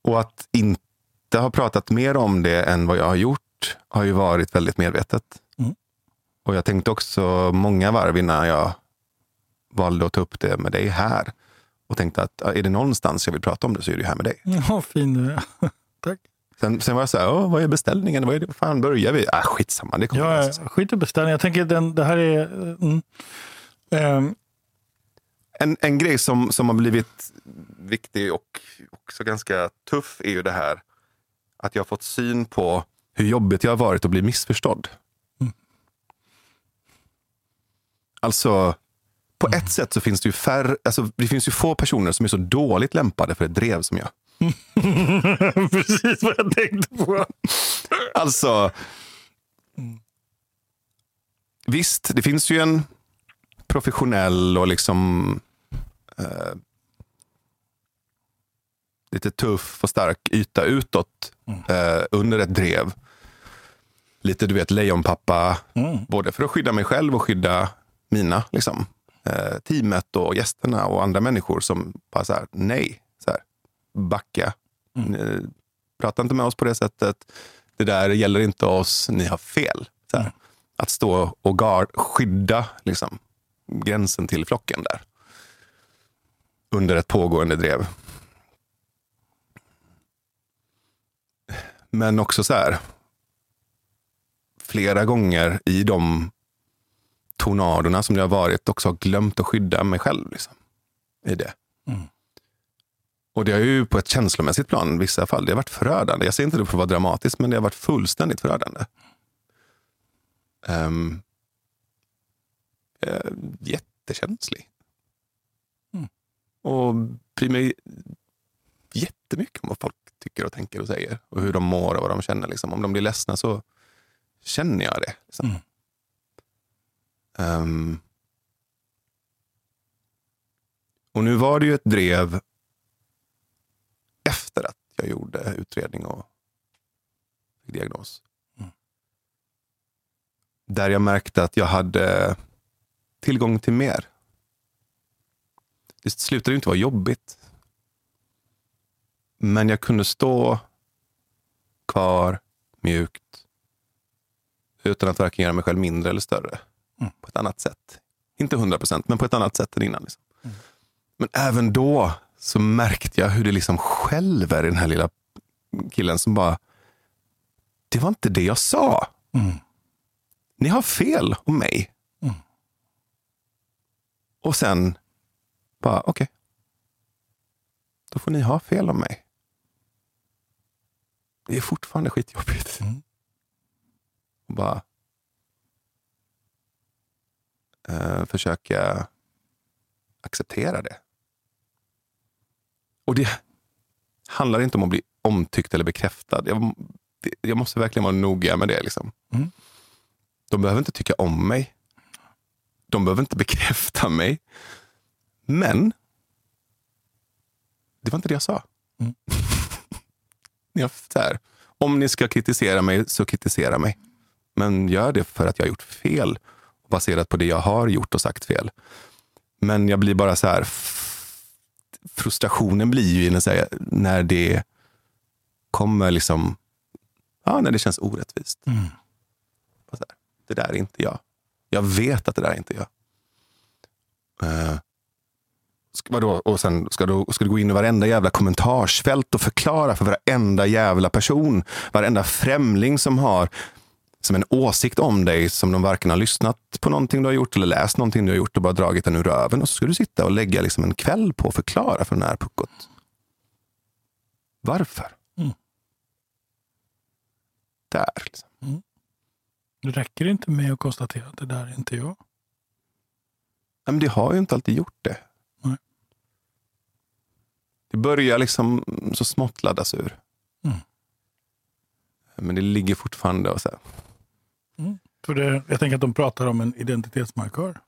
Och att inte ha pratat mer om det än vad jag har gjort har ju varit väldigt medvetet. Mm. Och jag tänkte också många varv innan jag valde att ta upp det med dig här. Och tänkte att är det någonstans jag vill prata om det så är det här med dig. Ja, fin du är. Tack. Sen, sen var jag så här, vad är beställningen? Vad är det? Fan börjar vi? Ah, skitsamma, det kommer Ja, sig. skit i beställning. Jag tänker den, det här är... Mm. Ehm, en, en grej som, som har blivit viktig och också ganska tuff är ju det här att jag har fått syn på hur jobbigt jag har varit att bli missförstådd. Mm. Alltså, på ett sätt så finns det ju färre, alltså, det finns ju få personer som är så dåligt lämpade för ett drev som jag. Precis vad jag tänkte på. Alltså, visst, det finns ju en professionell och liksom eh, lite tuff och stark yta utåt eh, under ett drev. Lite du vet lejonpappa, Mm. både för att skydda mig själv och skydda mina, liksom, eh, teamet och gästerna och andra människor som bara så här, nej, så här, backa. Eh, Prata inte med oss på det sättet. Det där gäller inte oss, ni har fel. Så här. Att stå och guard, skydda liksom, gränsen till flocken där. Under ett pågående drev. Men också så här. Flera gånger i de tornadorna som det har varit också har glömt att skydda mig själv. Liksom, I det. Mm. Och det har ju på ett känslomässigt plan i vissa fall det har varit förödande. Jag säger inte det för att vara dramatiskt, men det har varit fullständigt förödande. Um, eh, jättekänslig. Mm. Och bryr mig jättemycket om vad folk tycker och tänker och säger. Och hur de mår och vad de känner. Liksom. Om de blir ledsna så känner jag det. Liksom. Mm. Ehm, och nu var det ju ett drev efter att jag gjorde utredning och fick diagnos. Mm. Där jag märkte att jag hade tillgång till mer. Det slutade ju inte vara jobbigt. Men jag kunde stå kvar mjukt utan att varken göra mig själv mindre eller större. Mm. På ett annat sätt. Inte hundra procent, men på ett annat sätt än innan. Liksom. Mm. Men även då så märkte jag hur det liksom skälver i den här lilla killen som bara, det var inte det jag sa. Mm. Ni har fel om mig. Mm. Och sen, bara okej. Då får ni ha fel om mig. Det är fortfarande skitjobbigt. Mm. Och bara eh, försöka acceptera det. Och det handlar inte om att bli omtyckt eller bekräftad. Jag, jag måste verkligen vara noga med det. Liksom. Mm. De behöver inte tycka om mig. De behöver inte bekräfta mig. Men det var inte det jag sa. Mm. jag, här, om ni ska kritisera mig, så kritisera mig. Men gör det för att jag har gjort fel. Baserat på det jag har gjort och sagt fel. Men jag blir bara så här... Frustrationen blir ju när, så här, när det kommer liksom... Ja, när det känns orättvist. Mm. Här, det där är inte jag. Jag vet att det där är inte jag. Uh, vadå? Och sen ska du, ska du gå in i varenda jävla kommentarsfält och förklara för varenda jävla person, varenda främling som har som en åsikt om dig som de varken har lyssnat på någonting du har gjort eller läst någonting du har gjort och bara dragit den ur röven. Och så ska du sitta och lägga liksom en kväll på att förklara för den här puckot. Varför? Mm. Där. Liksom. Det räcker inte med att konstatera att det där är inte jag. Nej, men det har ju inte alltid gjort det. Nej. Det börjar liksom så smått laddas ur. Mm. Men det ligger fortfarande och så här. För det, jag tänker att de pratar om en identitetsmarkör.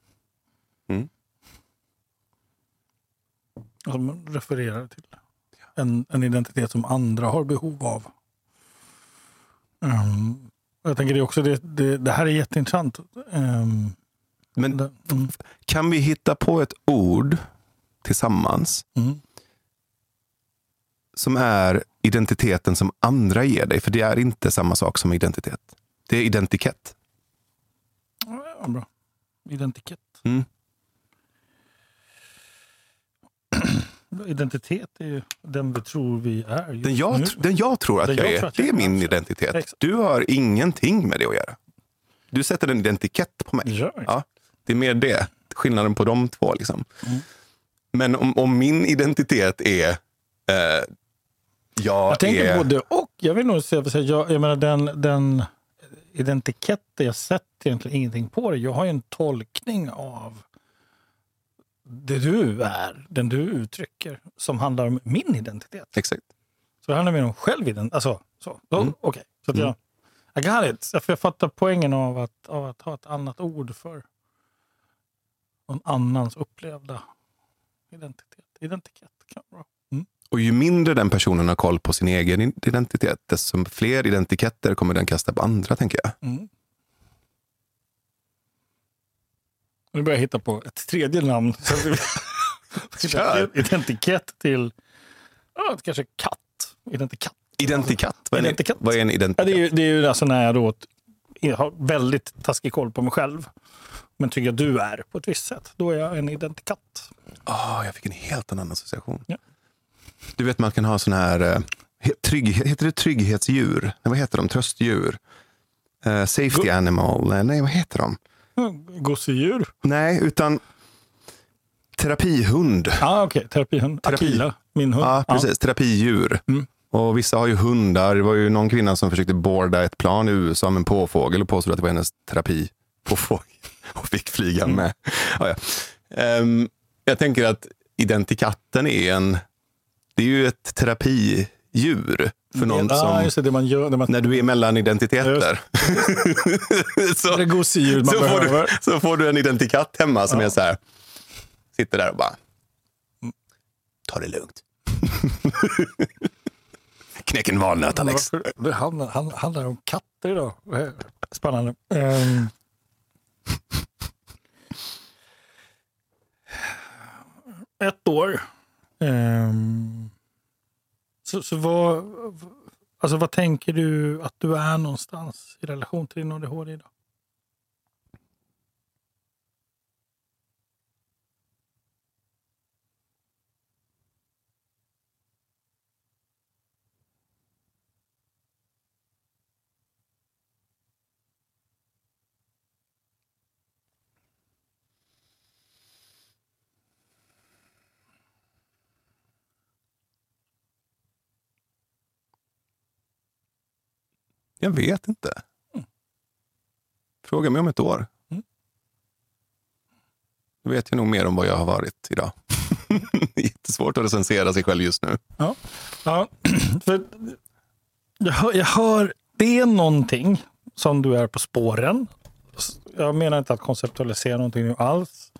Mm. Man refererar till en, en identitet som andra har behov av. Um, jag tänker det, också det, det, det här är jätteintressant. Um, Men Mm. kan vi hitta på ett ord tillsammans Mm. som är identiteten som andra ger dig? För det är inte samma sak som identitet. Det är identitet. Ja, bra. Identitet. Mm. Identitet är ju den vi tror vi är. Den jag, nu. den jag tror att Den jag jag är, att det jag är min identitet. Exakt. Du har ingenting med det att göra. Du sätter en identitet på mig. Ja, Ja, det är mer det. Skillnaden på de två. Liksom. Mm. Men om, om min identitet är... Eh, jag, Jag tänker är... både och. Jag vill nog säga jag, jag menar den, den identiteten, jag sätter egentligen ingenting på det. Jag har ju en tolkning av det du är, den du uttrycker, som handlar om min identitet. Exakt. Så det handlar mer om självidentitet. Alltså, så. Oh, Mm. Okej, så att Mm. jag, I got it. Jag fattar poängen av att, av att ha ett annat ord för någon annans upplevda identitet. Identitet kan vara bra. Och ju mindre den personen har koll på sin egen identitet, desto fler identiteter kommer den kasta på andra, tänker jag. Mm. Nu börjar jag hitta på ett tredje namn. Identitet till ja, kanske katt. Identikat. Identikat. Vad är, en- Identikat. vad är en Ja, identitet? det, är, ju- det är ju alltså när jag då har väldigt taskig koll på mig själv. Men tycker att du är på ett visst sätt. Då är jag en identikat. Ah, jag fick en helt annan association. Ja. Du vet, man kan ha sån här... Eh, trygghet, heter det trygghetsdjur? Nej, vad heter de? Tröstdjur? Eh, safety Go- animal? Nej, Nej, vad heter de? Mm, Gosedjur. Nej, utan terapihund. Ja, ah, okej. Terapihund. Terapi. Akila, min hund. Ja, precis. Terapidjur. Mm. Och vissa har ju hundar. Det var ju någon kvinna som försökte borda ett plan i USA med en påfågel och påstod att det var hennes terapi påfågel. Och fick flyga Mm. med. Ja, ja. Ehm, jag tänker att identikatten är en... Det är ju ett terapidjur för någon som... just det, det man gör. Man, När du är mellan identiteter. så, det gosedjur man så, får du, så får du en identikat hemma som Ja. är så här. Sitter där och bara. Ta det lugnt. Knäck en valnöt Alex. Det handlar, handlar, handlar om katter idag. Eh, Spännande. Ehm. ett år. Ehm. Så, så vad, alltså vad tänker du att du är någonstans i relation till din ADHD idag? Jag vet inte. Mm. Fråga mig om ett år. Mm. Då vet jag nog mer om vad jag har varit idag. jättesvårt att recensera sig själv just nu. Ja, för jag, hör, jag hör, det är någonting som du är på spåren. Jag menar inte att konceptualisera någonting nu alls.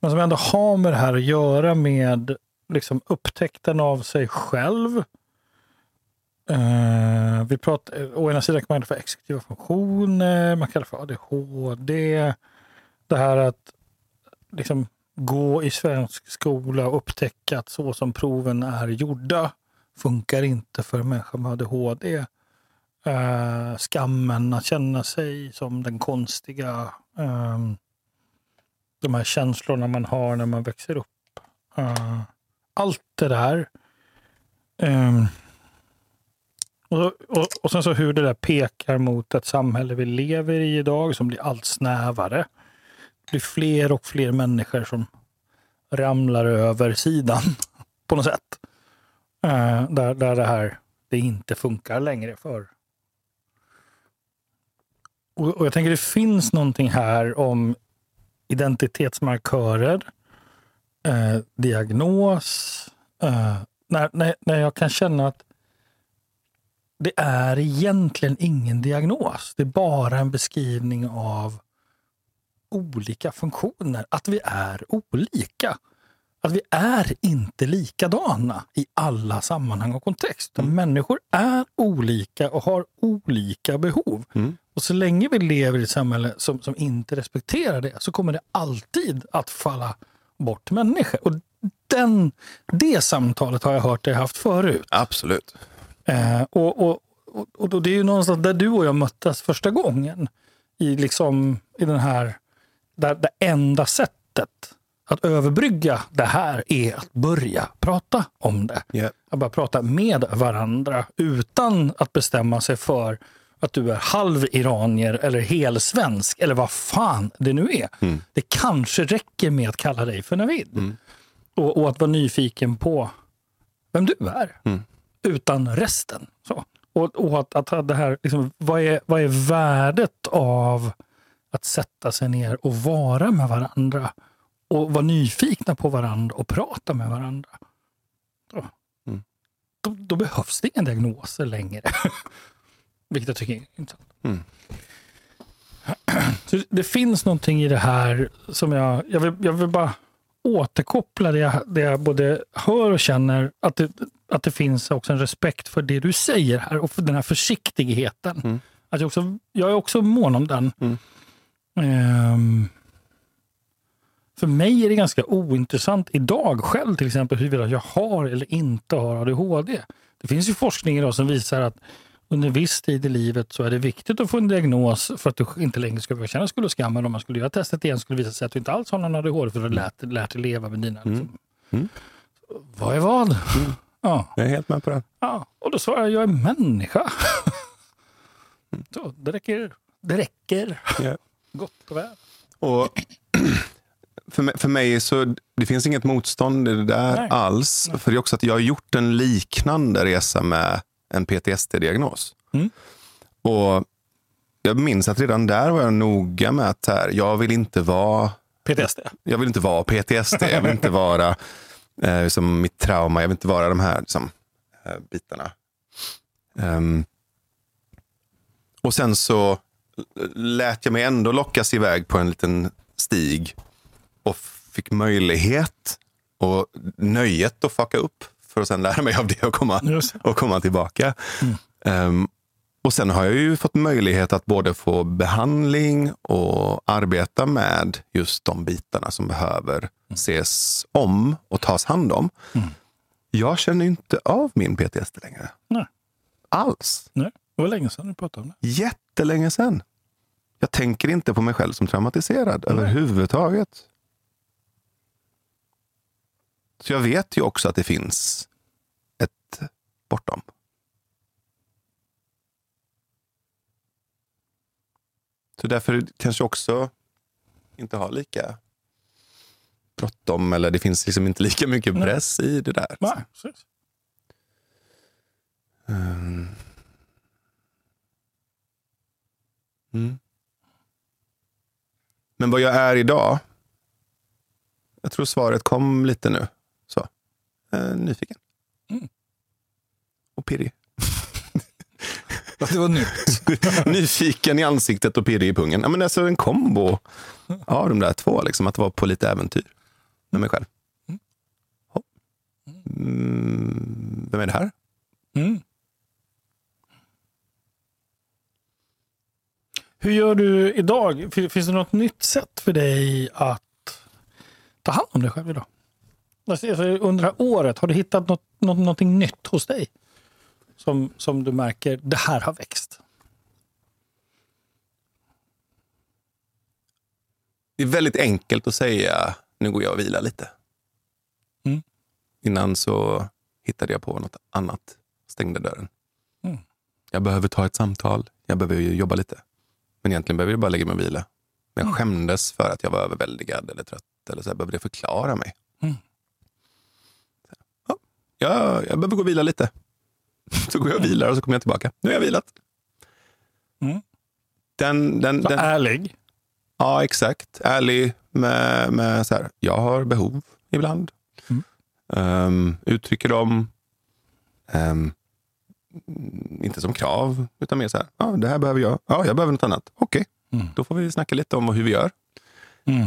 Men som ändå har med det här att göra med liksom upptäckten av sig själv. Uh, vi pratar, eh, å ena sidan kan man kalla det för exekutiva funktioner, man kallar det för ADHD. Det här att liksom gå i svensk skola och upptäcka att så som proven är gjorda funkar inte för människor med ADHD. Uh, eh, skammen att känna sig som den konstiga. Um, de här känslorna man har när man växer upp. Uh, allt det där. Um, och, och, och sen så hur det där pekar mot ett samhälle vi lever i idag som blir allt snävare. Det blir fler och fler människor som ramlar över sidan på något sätt. Eh, där, där det här det inte funkar längre för. Och, och jag tänker det finns någonting här om identitetsmarkörer, eh, diagnos, eh, när, när, när jag kan känna att det är egentligen ingen diagnos. Det är bara en beskrivning av olika funktioner. Att vi är olika. Att vi är inte likadana i alla sammanhang och kontext. Mm. Människor är olika och har olika behov. Mm. Och så länge vi lever i ett samhälle som, som inte respekterar det så kommer det alltid att falla bort människor. Och den, det samtalet har jag hört dig haft förut. Absolut. Eh, och, och, och, och det är ju någonstans där du och jag möttes första gången. I, liksom, i den här, där det enda sättet att överbrygga det här är att börja prata om det. Yeah. Att bara prata med varandra utan att bestämma sig för att du är halv iranier eller helsvensk eller vad fan det nu är. Mm. Det kanske räcker med att kalla dig för Navid. Och, och att vara nyfiken på vem du är. Mm. Utan resten. Så. Och, och att, att det här, liksom, vad, är, vad är värdet av att sätta sig ner och vara med varandra? Och vara nyfikna på varandra och prata med varandra. Så. Mm. Då, då behövs det inga diagnoser längre. Vilket jag tycker är intressant. Mm. Så det finns någonting i det här som jag... Jag vill, jag vill bara återkoppla det jag, det jag både hör och känner. Att det, att det finns också en respekt för det du säger här och för den här försiktigheten. Mm. Att jag, också, jag är också mån om den. Mm. Ehm, för mig är det ganska ointressant idag själv till exempel huruvida jag har eller inte har ADHD. Det finns ju forskning idag som visar att under viss tid i livet så är det viktigt att få en diagnos för att du inte längre ska behöva känna skuld och skam. Men om man skulle göra testet igen skulle det visa sig att du inte alls har någon ADHD för du har lärt, lärt dig leva med dina... Liksom. Mm. Vad är vad? Ja. Jag är helt med på det. ja. Och då svarar jag, jag är människa. så, det räcker. Det räcker. Ja. Gott och väl. Och för, mig, för mig så det finns inget motstånd i det där Nej. alls. För det är också att jag har gjort en liknande resa med en PTSD-diagnos. Mm. Och jag minns att redan där var jag noga med att så här, jag vill inte vara PTSD. jag vill inte vara PTSD, jag vill inte vara eh, som mitt trauma, jag vill inte vara de här liksom, eh, bitarna. Ehm, och sen så lät jag mig ändå lockas iväg på en liten stig och fick möjlighet och nöjet att fucka upp för att sen lära mig av det och komma, och komma tillbaka. Ehm, och sen har jag ju fått möjlighet att både få behandling och arbeta med just de bitarna som behöver ses om och tas hand om. Mm. Jag känner inte av min PTSD längre. Nej. Alls. Nej. Det var länge sedan du pratade om det. Jättelänge sedan. Jag tänker inte på mig själv som traumatiserad Nej. överhuvudtaget. Så jag vet ju också att det finns ett bortom. Så därför kanske också inte har lika bråttom eller det finns liksom inte lika mycket Nej. press i det där. Nej, precis. Mm. Mm. Men vad jag är idag? Jag tror svaret kom lite nu. Så. Eh, nyfiken. Mm. Och pirrig. Det var nytt. nyfiken i ansiktet och pirrig i pungen. Ja, men alltså en kombo av de där två. Liksom, att vara på lite äventyr med mig själv. Mm. Vem är det här? Mm. Hur gör du idag? Fin- Finns det något nytt sätt för dig att ta hand om dig själv idag? Alltså, Under det här året, har du hittat något, något, någonting nytt hos dig? Som, som du märker, det här har växt. Det är väldigt enkelt att säga, nu går jag och vilar lite. Mm. Innan så hittade jag på något annat, stängde dörren. Mm. Jag behöver ta ett samtal, jag behöver ju jobba lite. Men egentligen behöver jag bara lägga mig och vila. Men Mm. jag skämdes för att jag var överväldigad eller trött. Eller så här, behövde jag förklara mig. Mm. Ja, jag, jag behöver gå och vila lite. Så går jag och vilar och så kommer jag tillbaka. Nu har jag vilat. Mm. Den, den, Så den, ärlig. Ja, exakt. Ärlig med, med så här, jag har behov ibland. Mm. Ehm, uttrycker dem. Ehm, inte som krav, utan mer så här, ja, det här behöver jag. Ja, jag behöver något annat. Okej, Mm. då får vi snacka lite om hur vi gör. Mm.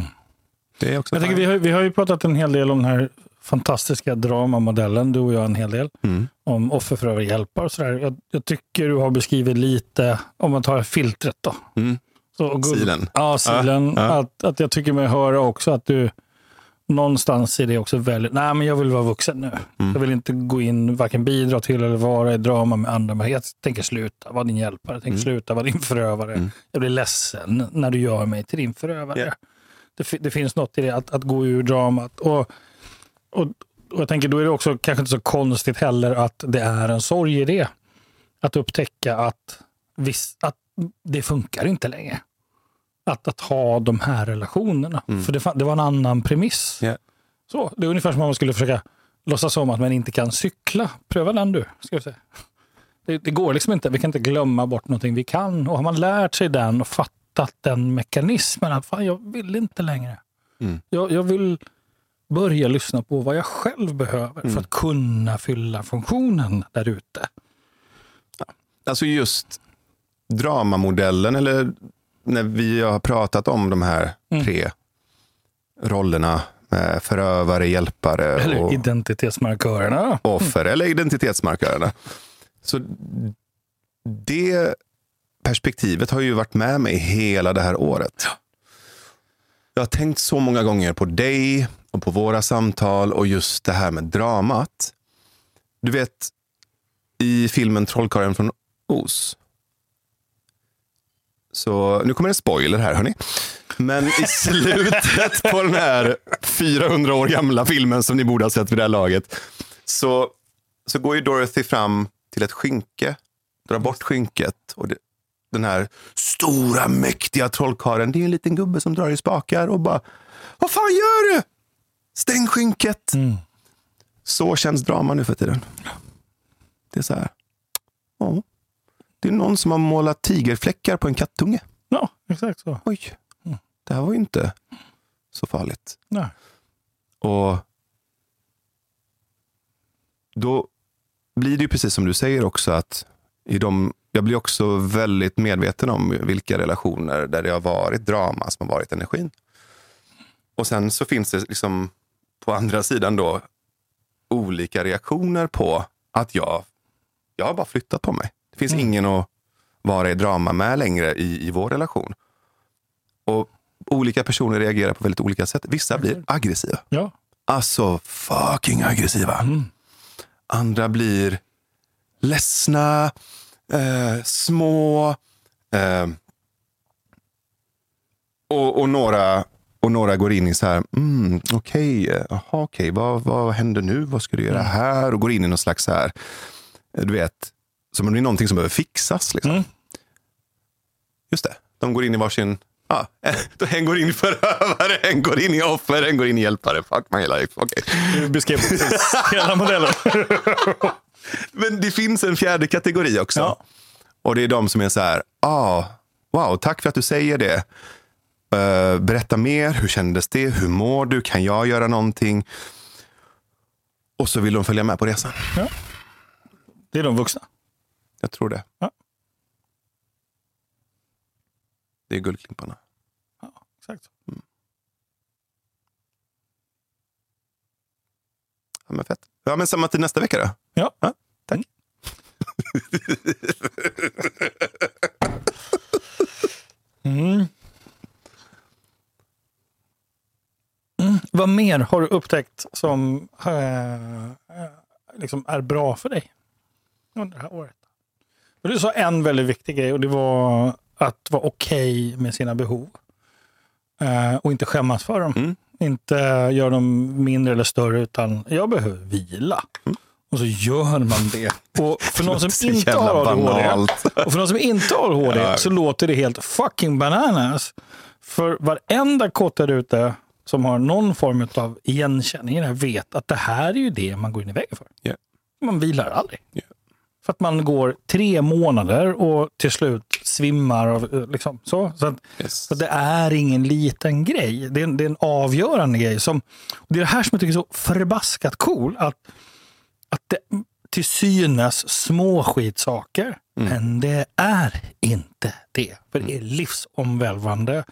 Det är också Jag tänker, vi, har, vi har ju pratat en hel del om den här fantastiska dramamodellen, du och jag en hel del, mm. om offer, förövare, hjälpare och sådär. Jag, jag tycker du har beskrivit lite, om man tar filtret då. Mm. Så, Silen. Ja, silen. Ja, ja. Att, att jag tycker mig höra också att du någonstans i det också väljer, nej men jag vill vara vuxen nu. Mm. Jag vill inte gå in, varken bidra till eller vara i drama med andra. Men jag tänker sluta vara din hjälpare, jag tänker Mm. sluta vara din förövare. Mm. Jag blir ledsen när du gör mig till din förövare. Ja. Det, det finns något i det, att, att gå ur dramat. Och, och, och jag tänker, då är det också kanske inte så konstigt heller att det är en sorg i det. Att upptäcka att, viss, att det funkar inte längre. Att, att ha de här relationerna. Mm. För det, det var en annan premiss. Ja. Så, det är ungefär som om man skulle försöka låtsas om att man inte kan cykla. Pröva den du. Ska jag säga. Det, det går liksom inte. Vi kan inte glömma bort någonting vi kan. Och har man lärt sig den och fattat den mekanismen att fan, jag vill inte längre. Mm. Jag, jag vill börja lyssna på vad jag själv behöver Mm. för att kunna fylla funktionen där ute. Alltså just dramamodellen, eller när vi har pratat om de här Mm. tre rollerna, förövare, hjälpare Eller och identitetsmarkörerna. offer, eller identitetsmarkörerna. Så det perspektivet har ju varit med mig hela det här året. Jag har tänkt så många gånger på dig och på våra samtal och just det här med dramat. Du vet, i filmen Trollkarlen från Oz. Så nu kommer en spoiler här, hörni. Men i slutet på den här 400 år gamla filmen som ni borde ha sett vid det här laget så, så går ju Dorothy fram till ett skynke, drar bort skynket. Och det, den här stora mäktiga trollkarlen, det är en liten gubbe som drar i spakar och bara Vad fan gör du? Stäng skynket! Mm. Så känns drama nu för tiden. Det är så här. Ja. Det är någon som har målat tigerfläckar på en kattunge. Ja, exakt så. Oj, Mm. det här var ju inte så farligt. Nej. Och då blir det ju precis som du säger också att i de, jag blir också väldigt medveten om vilka relationer där det har varit drama som har varit energin. Och sen så finns det liksom på andra sidan då olika reaktioner på att jag, jag har bara flyttat på mig. Det finns Mm. ingen att vara i drama med längre i, i vår relation. Och olika personer reagerar på väldigt olika sätt. Vissa blir aggressiva. Ja. Alltså fucking aggressiva. Mm. Andra blir ledsna, eh, små. Eh, och, och, några, och några går in i så här, mm, okej, eh, jaha, okej, vad, vad händer nu? Vad ska du göra här? Och går in i någon slags så här, eh, du vet, som om det är någonting som behöver fixas. Liksom. Mm. Just det, de går in i varsin... Ja, en går in i förövare, en går in i offer, en går in i hjälpare. Fuck my life. Okej. Du beskrev precis hela modellen. Men det finns en fjärde kategori också. Ja. Och det är de som är så här, ah, wow, tack för att du säger det. Eh, berätta mer, hur kändes det? Hur mår du? Kan jag göra någonting? Och så vill de följa med på resan. Det är de vuxna. Jag tror det. Ja. Det är guldklimparna. Exakt. Ja, men fett. Ja, men samma till nästa vecka då. Ja. tack. Mm. Mm. Vad mer har du upptäckt som eh, eh, liksom är bra för dig under det här året? Du sa en väldigt viktig grej och det var att vara okej med sina behov. Eh, och inte skämmas för dem. Mm. Inte göra dem mindre eller större utan jag behöver vila. Och så gör man det. Och för någon som inte har ADHD och för de som inte har ADHD så låter det helt fucking bananas. För varenda kotte där ute som har någon form av igenkänning i det här vet att det här är ju det man går in i väggen för. Ja. Man vilar aldrig. Ja. För att man går tre månader och till slut svimmar. Av, eh, liksom, så. Så, att, Yes. så det är ingen liten grej. Det är, en- det är en avgörande grej. Som, och det är det här som jag tycker är så förbaskat cool. Att, att det till synes små skitsaker, men det är inte det. För det är livsomvälvande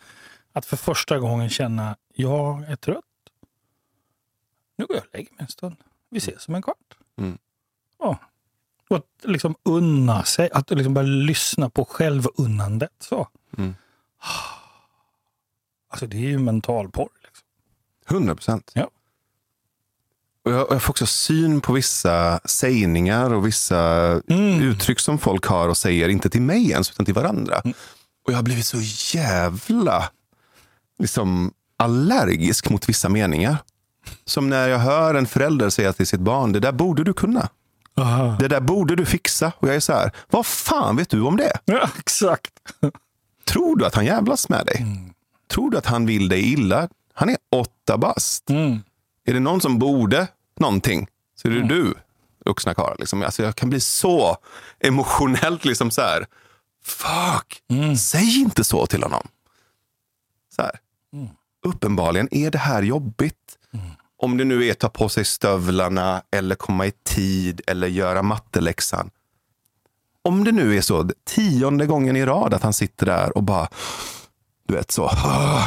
att för första gången känna, Jag är trött. Nu går jag och lägger mig en stund. Vi ses om en kvart. Mm. Ja. Och att liksom unna sig, att liksom börja lyssna på självunnandet. Så. Mm. Alltså det är ju mentalporr. Liksom. 100 procent. Ja. Och jag, och jag får också syn på vissa sägningar och vissa Mm. uttryck som folk har och säger, inte till mig ens, utan till varandra. Mm. Och jag har blivit så jävla liksom, allergisk mot vissa meningar. Som när jag hör en förälder säga till sitt barn, det där borde du kunna. Aha. Det där borde du fixa. Och jag är så här, vad fan vet du om det? Ja, exakt. Tror du att han jävlas med dig? Tror du att han vill dig illa? Han är åtta bast. Mm. Är det någon som borde någonting så är det du, vuxna karlar. Liksom. Alltså, jag kan bli så emotionellt liksom så här. Fuck, säg inte så till honom. Så här. Uppenbarligen är det här jobbigt. Om det nu är ta på sig stövlarna eller komma i tid eller göra matteläxan. Om det nu är så tionde gången i rad att han sitter där och bara, du vet så. "Ah,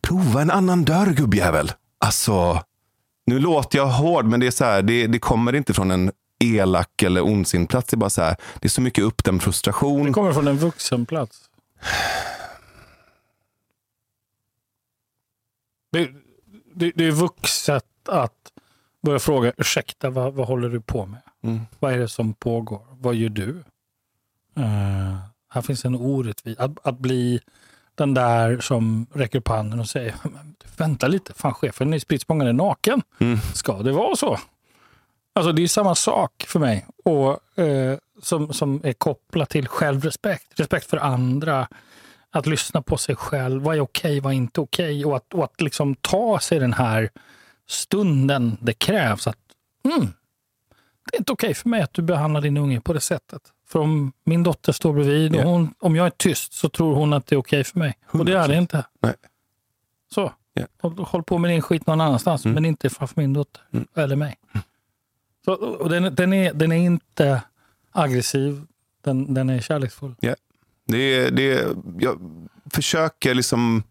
Prova en annan dörr gubbjävel. Alltså, nu låter jag hård men det är så här, det, det kommer inte från en elak eller ondsint plats. Det är bara så här, det är så mycket uppdämd frustration. Det kommer från en vuxen plats. Det, det, det är vuxet att börja fråga, ursäkta, vad, vad håller du på med? Mm. Vad är det som pågår? Vad gör du? Eh, här finns en orättvis. Att, att bli den där som räcker upp handen och säger, "Men vänta lite, fan chefen i spritt är naken. Mm. Ska det vara så? Alltså det är samma sak för mig. Och, eh, som, som är kopplat till självrespekt, respekt för andra. Att lyssna på sig själv. Vad är okej, vad är inte okej? Och att, och att liksom ta sig den här stunden det krävs. att mm, Det är inte okej för mig att du behandlar din unge på det sättet. För om min dotter står bredvid och hon, om jag är tyst så tror hon att det är okej för mig. Och det är det 100%. inte. Nej. Så. Ja. Håll, på med din skit någon annanstans, Mm. men inte framför min dotter eller mig. Så, och den, den, är, den är inte aggressiv, den, den är kärleksfull. Det är, det är, jag försöker liksom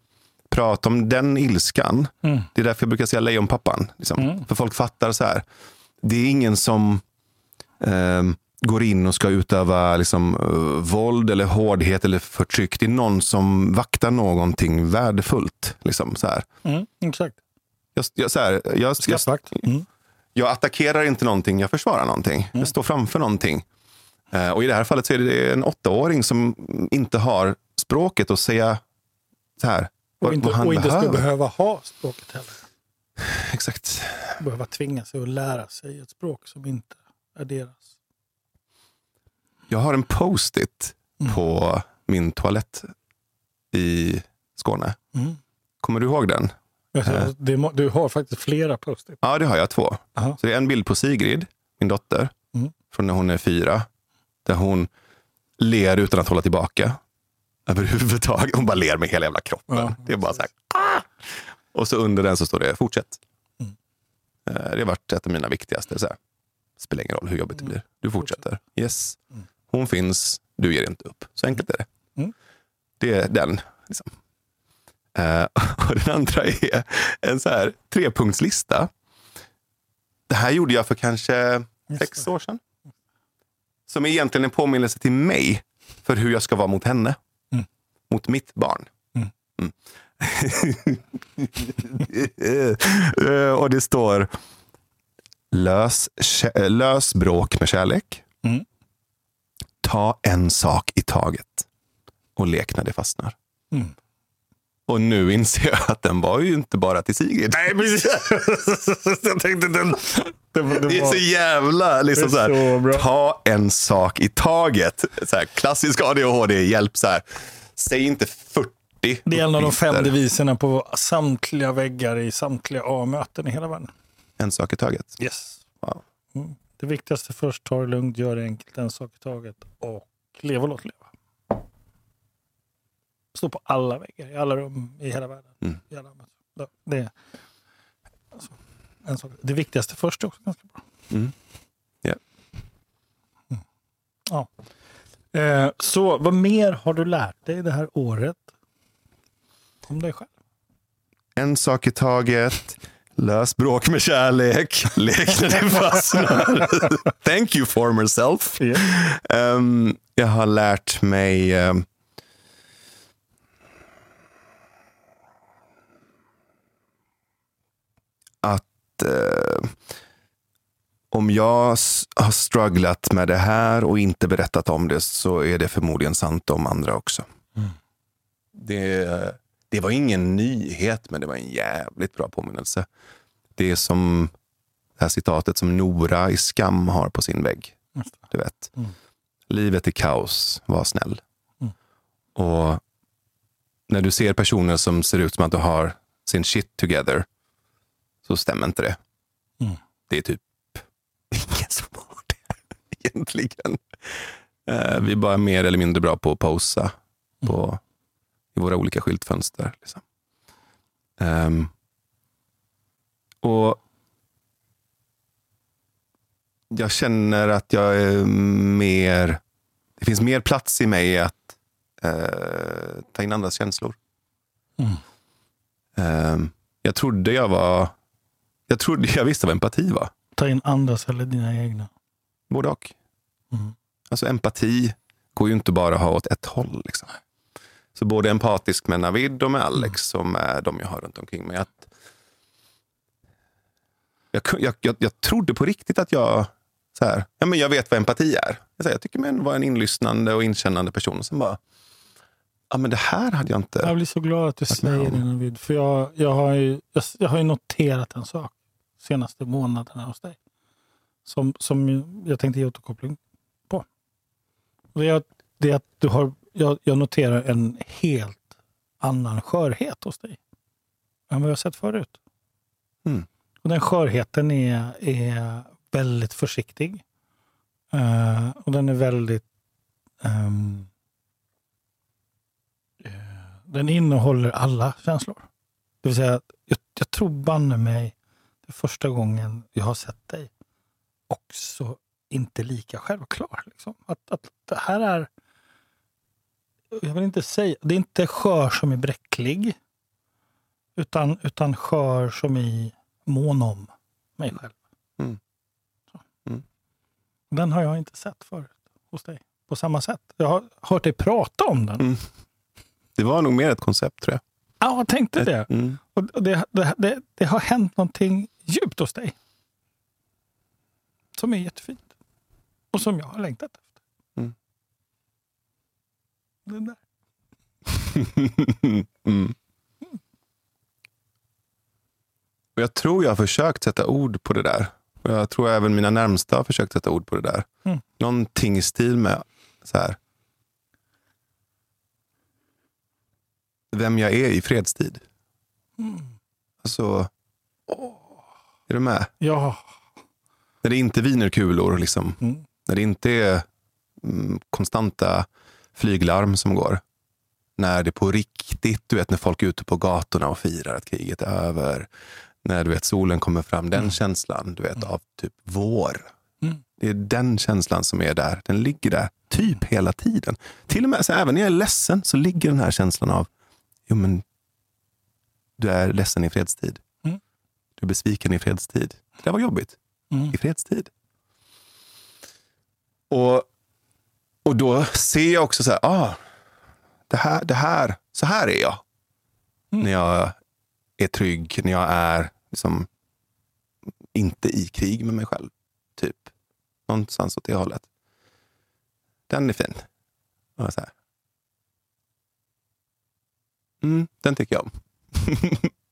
prata om den ilskan. Mm. Det är därför jag brukar säga lejonpappan. Liksom. Mm. För folk fattar så här. Det är ingen som ehm, går in och ska utöva liksom, eh, våld eller hårdhet eller förtryck. Det är någon som vaktar någonting värdefullt. Liksom, så här. Mm, exakt. Jag, jag, så här, jag, jag, Skattvakt. Mm. jag attackerar inte någonting, jag försvarar någonting. Jag står framför någonting. Eh, och i det här fallet så är det en åttaåring som inte har språket att säga så här. Och vad- inte, vad han och inte behöver. behöva ha språket heller. Exakt. Behöva tvinga sig att lära sig ett språk som inte är deras. Jag har en post-it Mm. på min toalett i Skåne. Mm. Kommer du ihåg den? Alltså, det, må- du har faktiskt flera post-it. Ja, det har jag två. Aha. Så det är en bild på Sigrid, min dotter, Mm. från när hon är fyra. Där hon ler utan att hålla tillbaka. Överhuvudtaget. Hon bara ler med hela jävla kroppen. Ja, det är bara så här. "Ah!" Och så under den så står det fortsätt. Mm. Eh, Det har varit ett av mina viktigaste. Så här. Spelar ingen roll hur jobbigt det blir. Du fortsätter. Yes. Mm. Hon finns, du ger inte upp. Så enkelt är det. Mm. Det är den. Liksom. Eh, och den andra är en så här trepunktslista. Det här gjorde jag för kanske sex år sedan. Som är egentligen en påminnelse till mig för hur jag ska vara mot henne. Mm. Mot mitt barn. Mm. Mm. Eh, och det står lös, kä- lös bråk med kärlek. Mm. Ta en sak i taget och lek när det fastnar. Och nu inser jag att den var ju inte bara till Sigrid. Nej, precis. jag tänkte den... Det, var- det Det är så jävla liksom så här, så ta en sak i taget. Så här, klassisk ADHD-hjälp. Så här. Säg inte 40 Det är en av de fem deviserna på samtliga väggar i samtliga A-möten i hela världen. En sak i taget. Yes. Wow. Mm. Det viktigaste först, ta det lugnt, gör det enkelt, en sak i taget och lev och låt leva. Stå på alla väggar, i alla rum i hela världen. Mm. I alla det, är- alltså, en sak. det viktigaste först är också ganska bra. Mm. Ja. Mm. Ja. Eh, så vad mer har du lärt dig det här året om dig själv? En sak i taget. Lös bråk med kärlek. Lek när det fastnar. Thank you former self. Yeah. Um, jag har lärt mig um, att uh, om jag har strugglat med det här och inte berättat om det så är det förmodligen sant om andra också. Mm. Det, det var ingen nyhet, men det var en jävligt bra påminnelse. Det är som det här citatet som Nora i Skam har på sin vägg. Du vet. Mm. Livet är kaos, var snäll. Mm. Och när du ser personer som ser ut som att de har sin shit together så stämmer inte det. Mm. Det är typ ingen som har det egentligen. Eh, vi är bara mer eller mindre bra på att posa på, i våra olika skyltfönster. Liksom. Ehm, och jag känner att jag är mer... Det finns mer plats i mig att eh, ta in andras känslor. Mm. Ehm, jag trodde jag var... Jag trodde jag visste vad empati var. Ta in andras eller dina egna. Både och. Mm. Alltså empati går ju inte bara att ha åt ett håll. Liksom. Så både empatisk med Navid och med Alex som är de jag har runt omkring mig. Att jag, jag, jag, jag trodde på riktigt att jag så här, ja, men jag vet vad empati är. Jag, säger, jag tycker man var en inlyssnande och inkännande person. Och sen bara, ja men det här hade jag inte... Jag blir så glad att du med säger det Navid. För jag, jag, har ju, jag, jag har ju noterat en sak senaste månaderna hos dig. Som, som jag tänkte ge återkoppling på. Och det, är, det är att du har, jag, jag noterar en helt annan skörhet hos dig. Än vad jag sett förut. Mm. Och den skörheten är, är väldigt försiktig. Eh, och den är väldigt... ehm, eh, den innehåller alla känslor. Det vill säga, jag, jag tror banne mig det är första gången jag har sett dig också inte lika självklar. Liksom. Att, att det här är... Jag vill inte säga... Det är inte skör som är bräcklig. Utan, utan skör som i mån om mig själv. Mm. Mm. Den har jag inte sett förut hos dig på samma sätt. Jag har hört dig prata om den. Mm. Det var nog mer ett koncept tror jag. Ja, jag tänkte det. Mm. Och det, det, det, det har hänt någonting djupt hos dig. Som är jättefint. Och som jag har längtat efter. Mm. Den där. mm. Och jag tror jag har försökt sätta ord på det där. Och jag tror även mina närmsta har försökt sätta ord på det där. Mm. Någonting i stil med så här. Vem jag är i fredstid. Mm. Alltså, är du med? Ja. När det inte viner kulor, liksom. Mm. när det inte är mm, konstanta flyglarm som går. När det på riktigt, du vet när folk är ute på gatorna och firar att kriget är över. När du vet solen kommer fram, den känslan du vet av typ vår. Mm. Det är den känslan som är där. Den ligger där typ hela tiden. Till och med så även när jag är ledsen så ligger den här känslan av, jo men du är ledsen i fredstid. Mm. Du är besviken i fredstid. Det var jobbigt Mm. i fredstid. Och, och då ser jag också så här, ah, det här, det här, så här är jag. Mm. När jag är trygg, när jag är liksom inte i krig med mig själv. Typ. Någonstans åt det hållet. Den är fin. Och så här. Mm, den tycker jag om.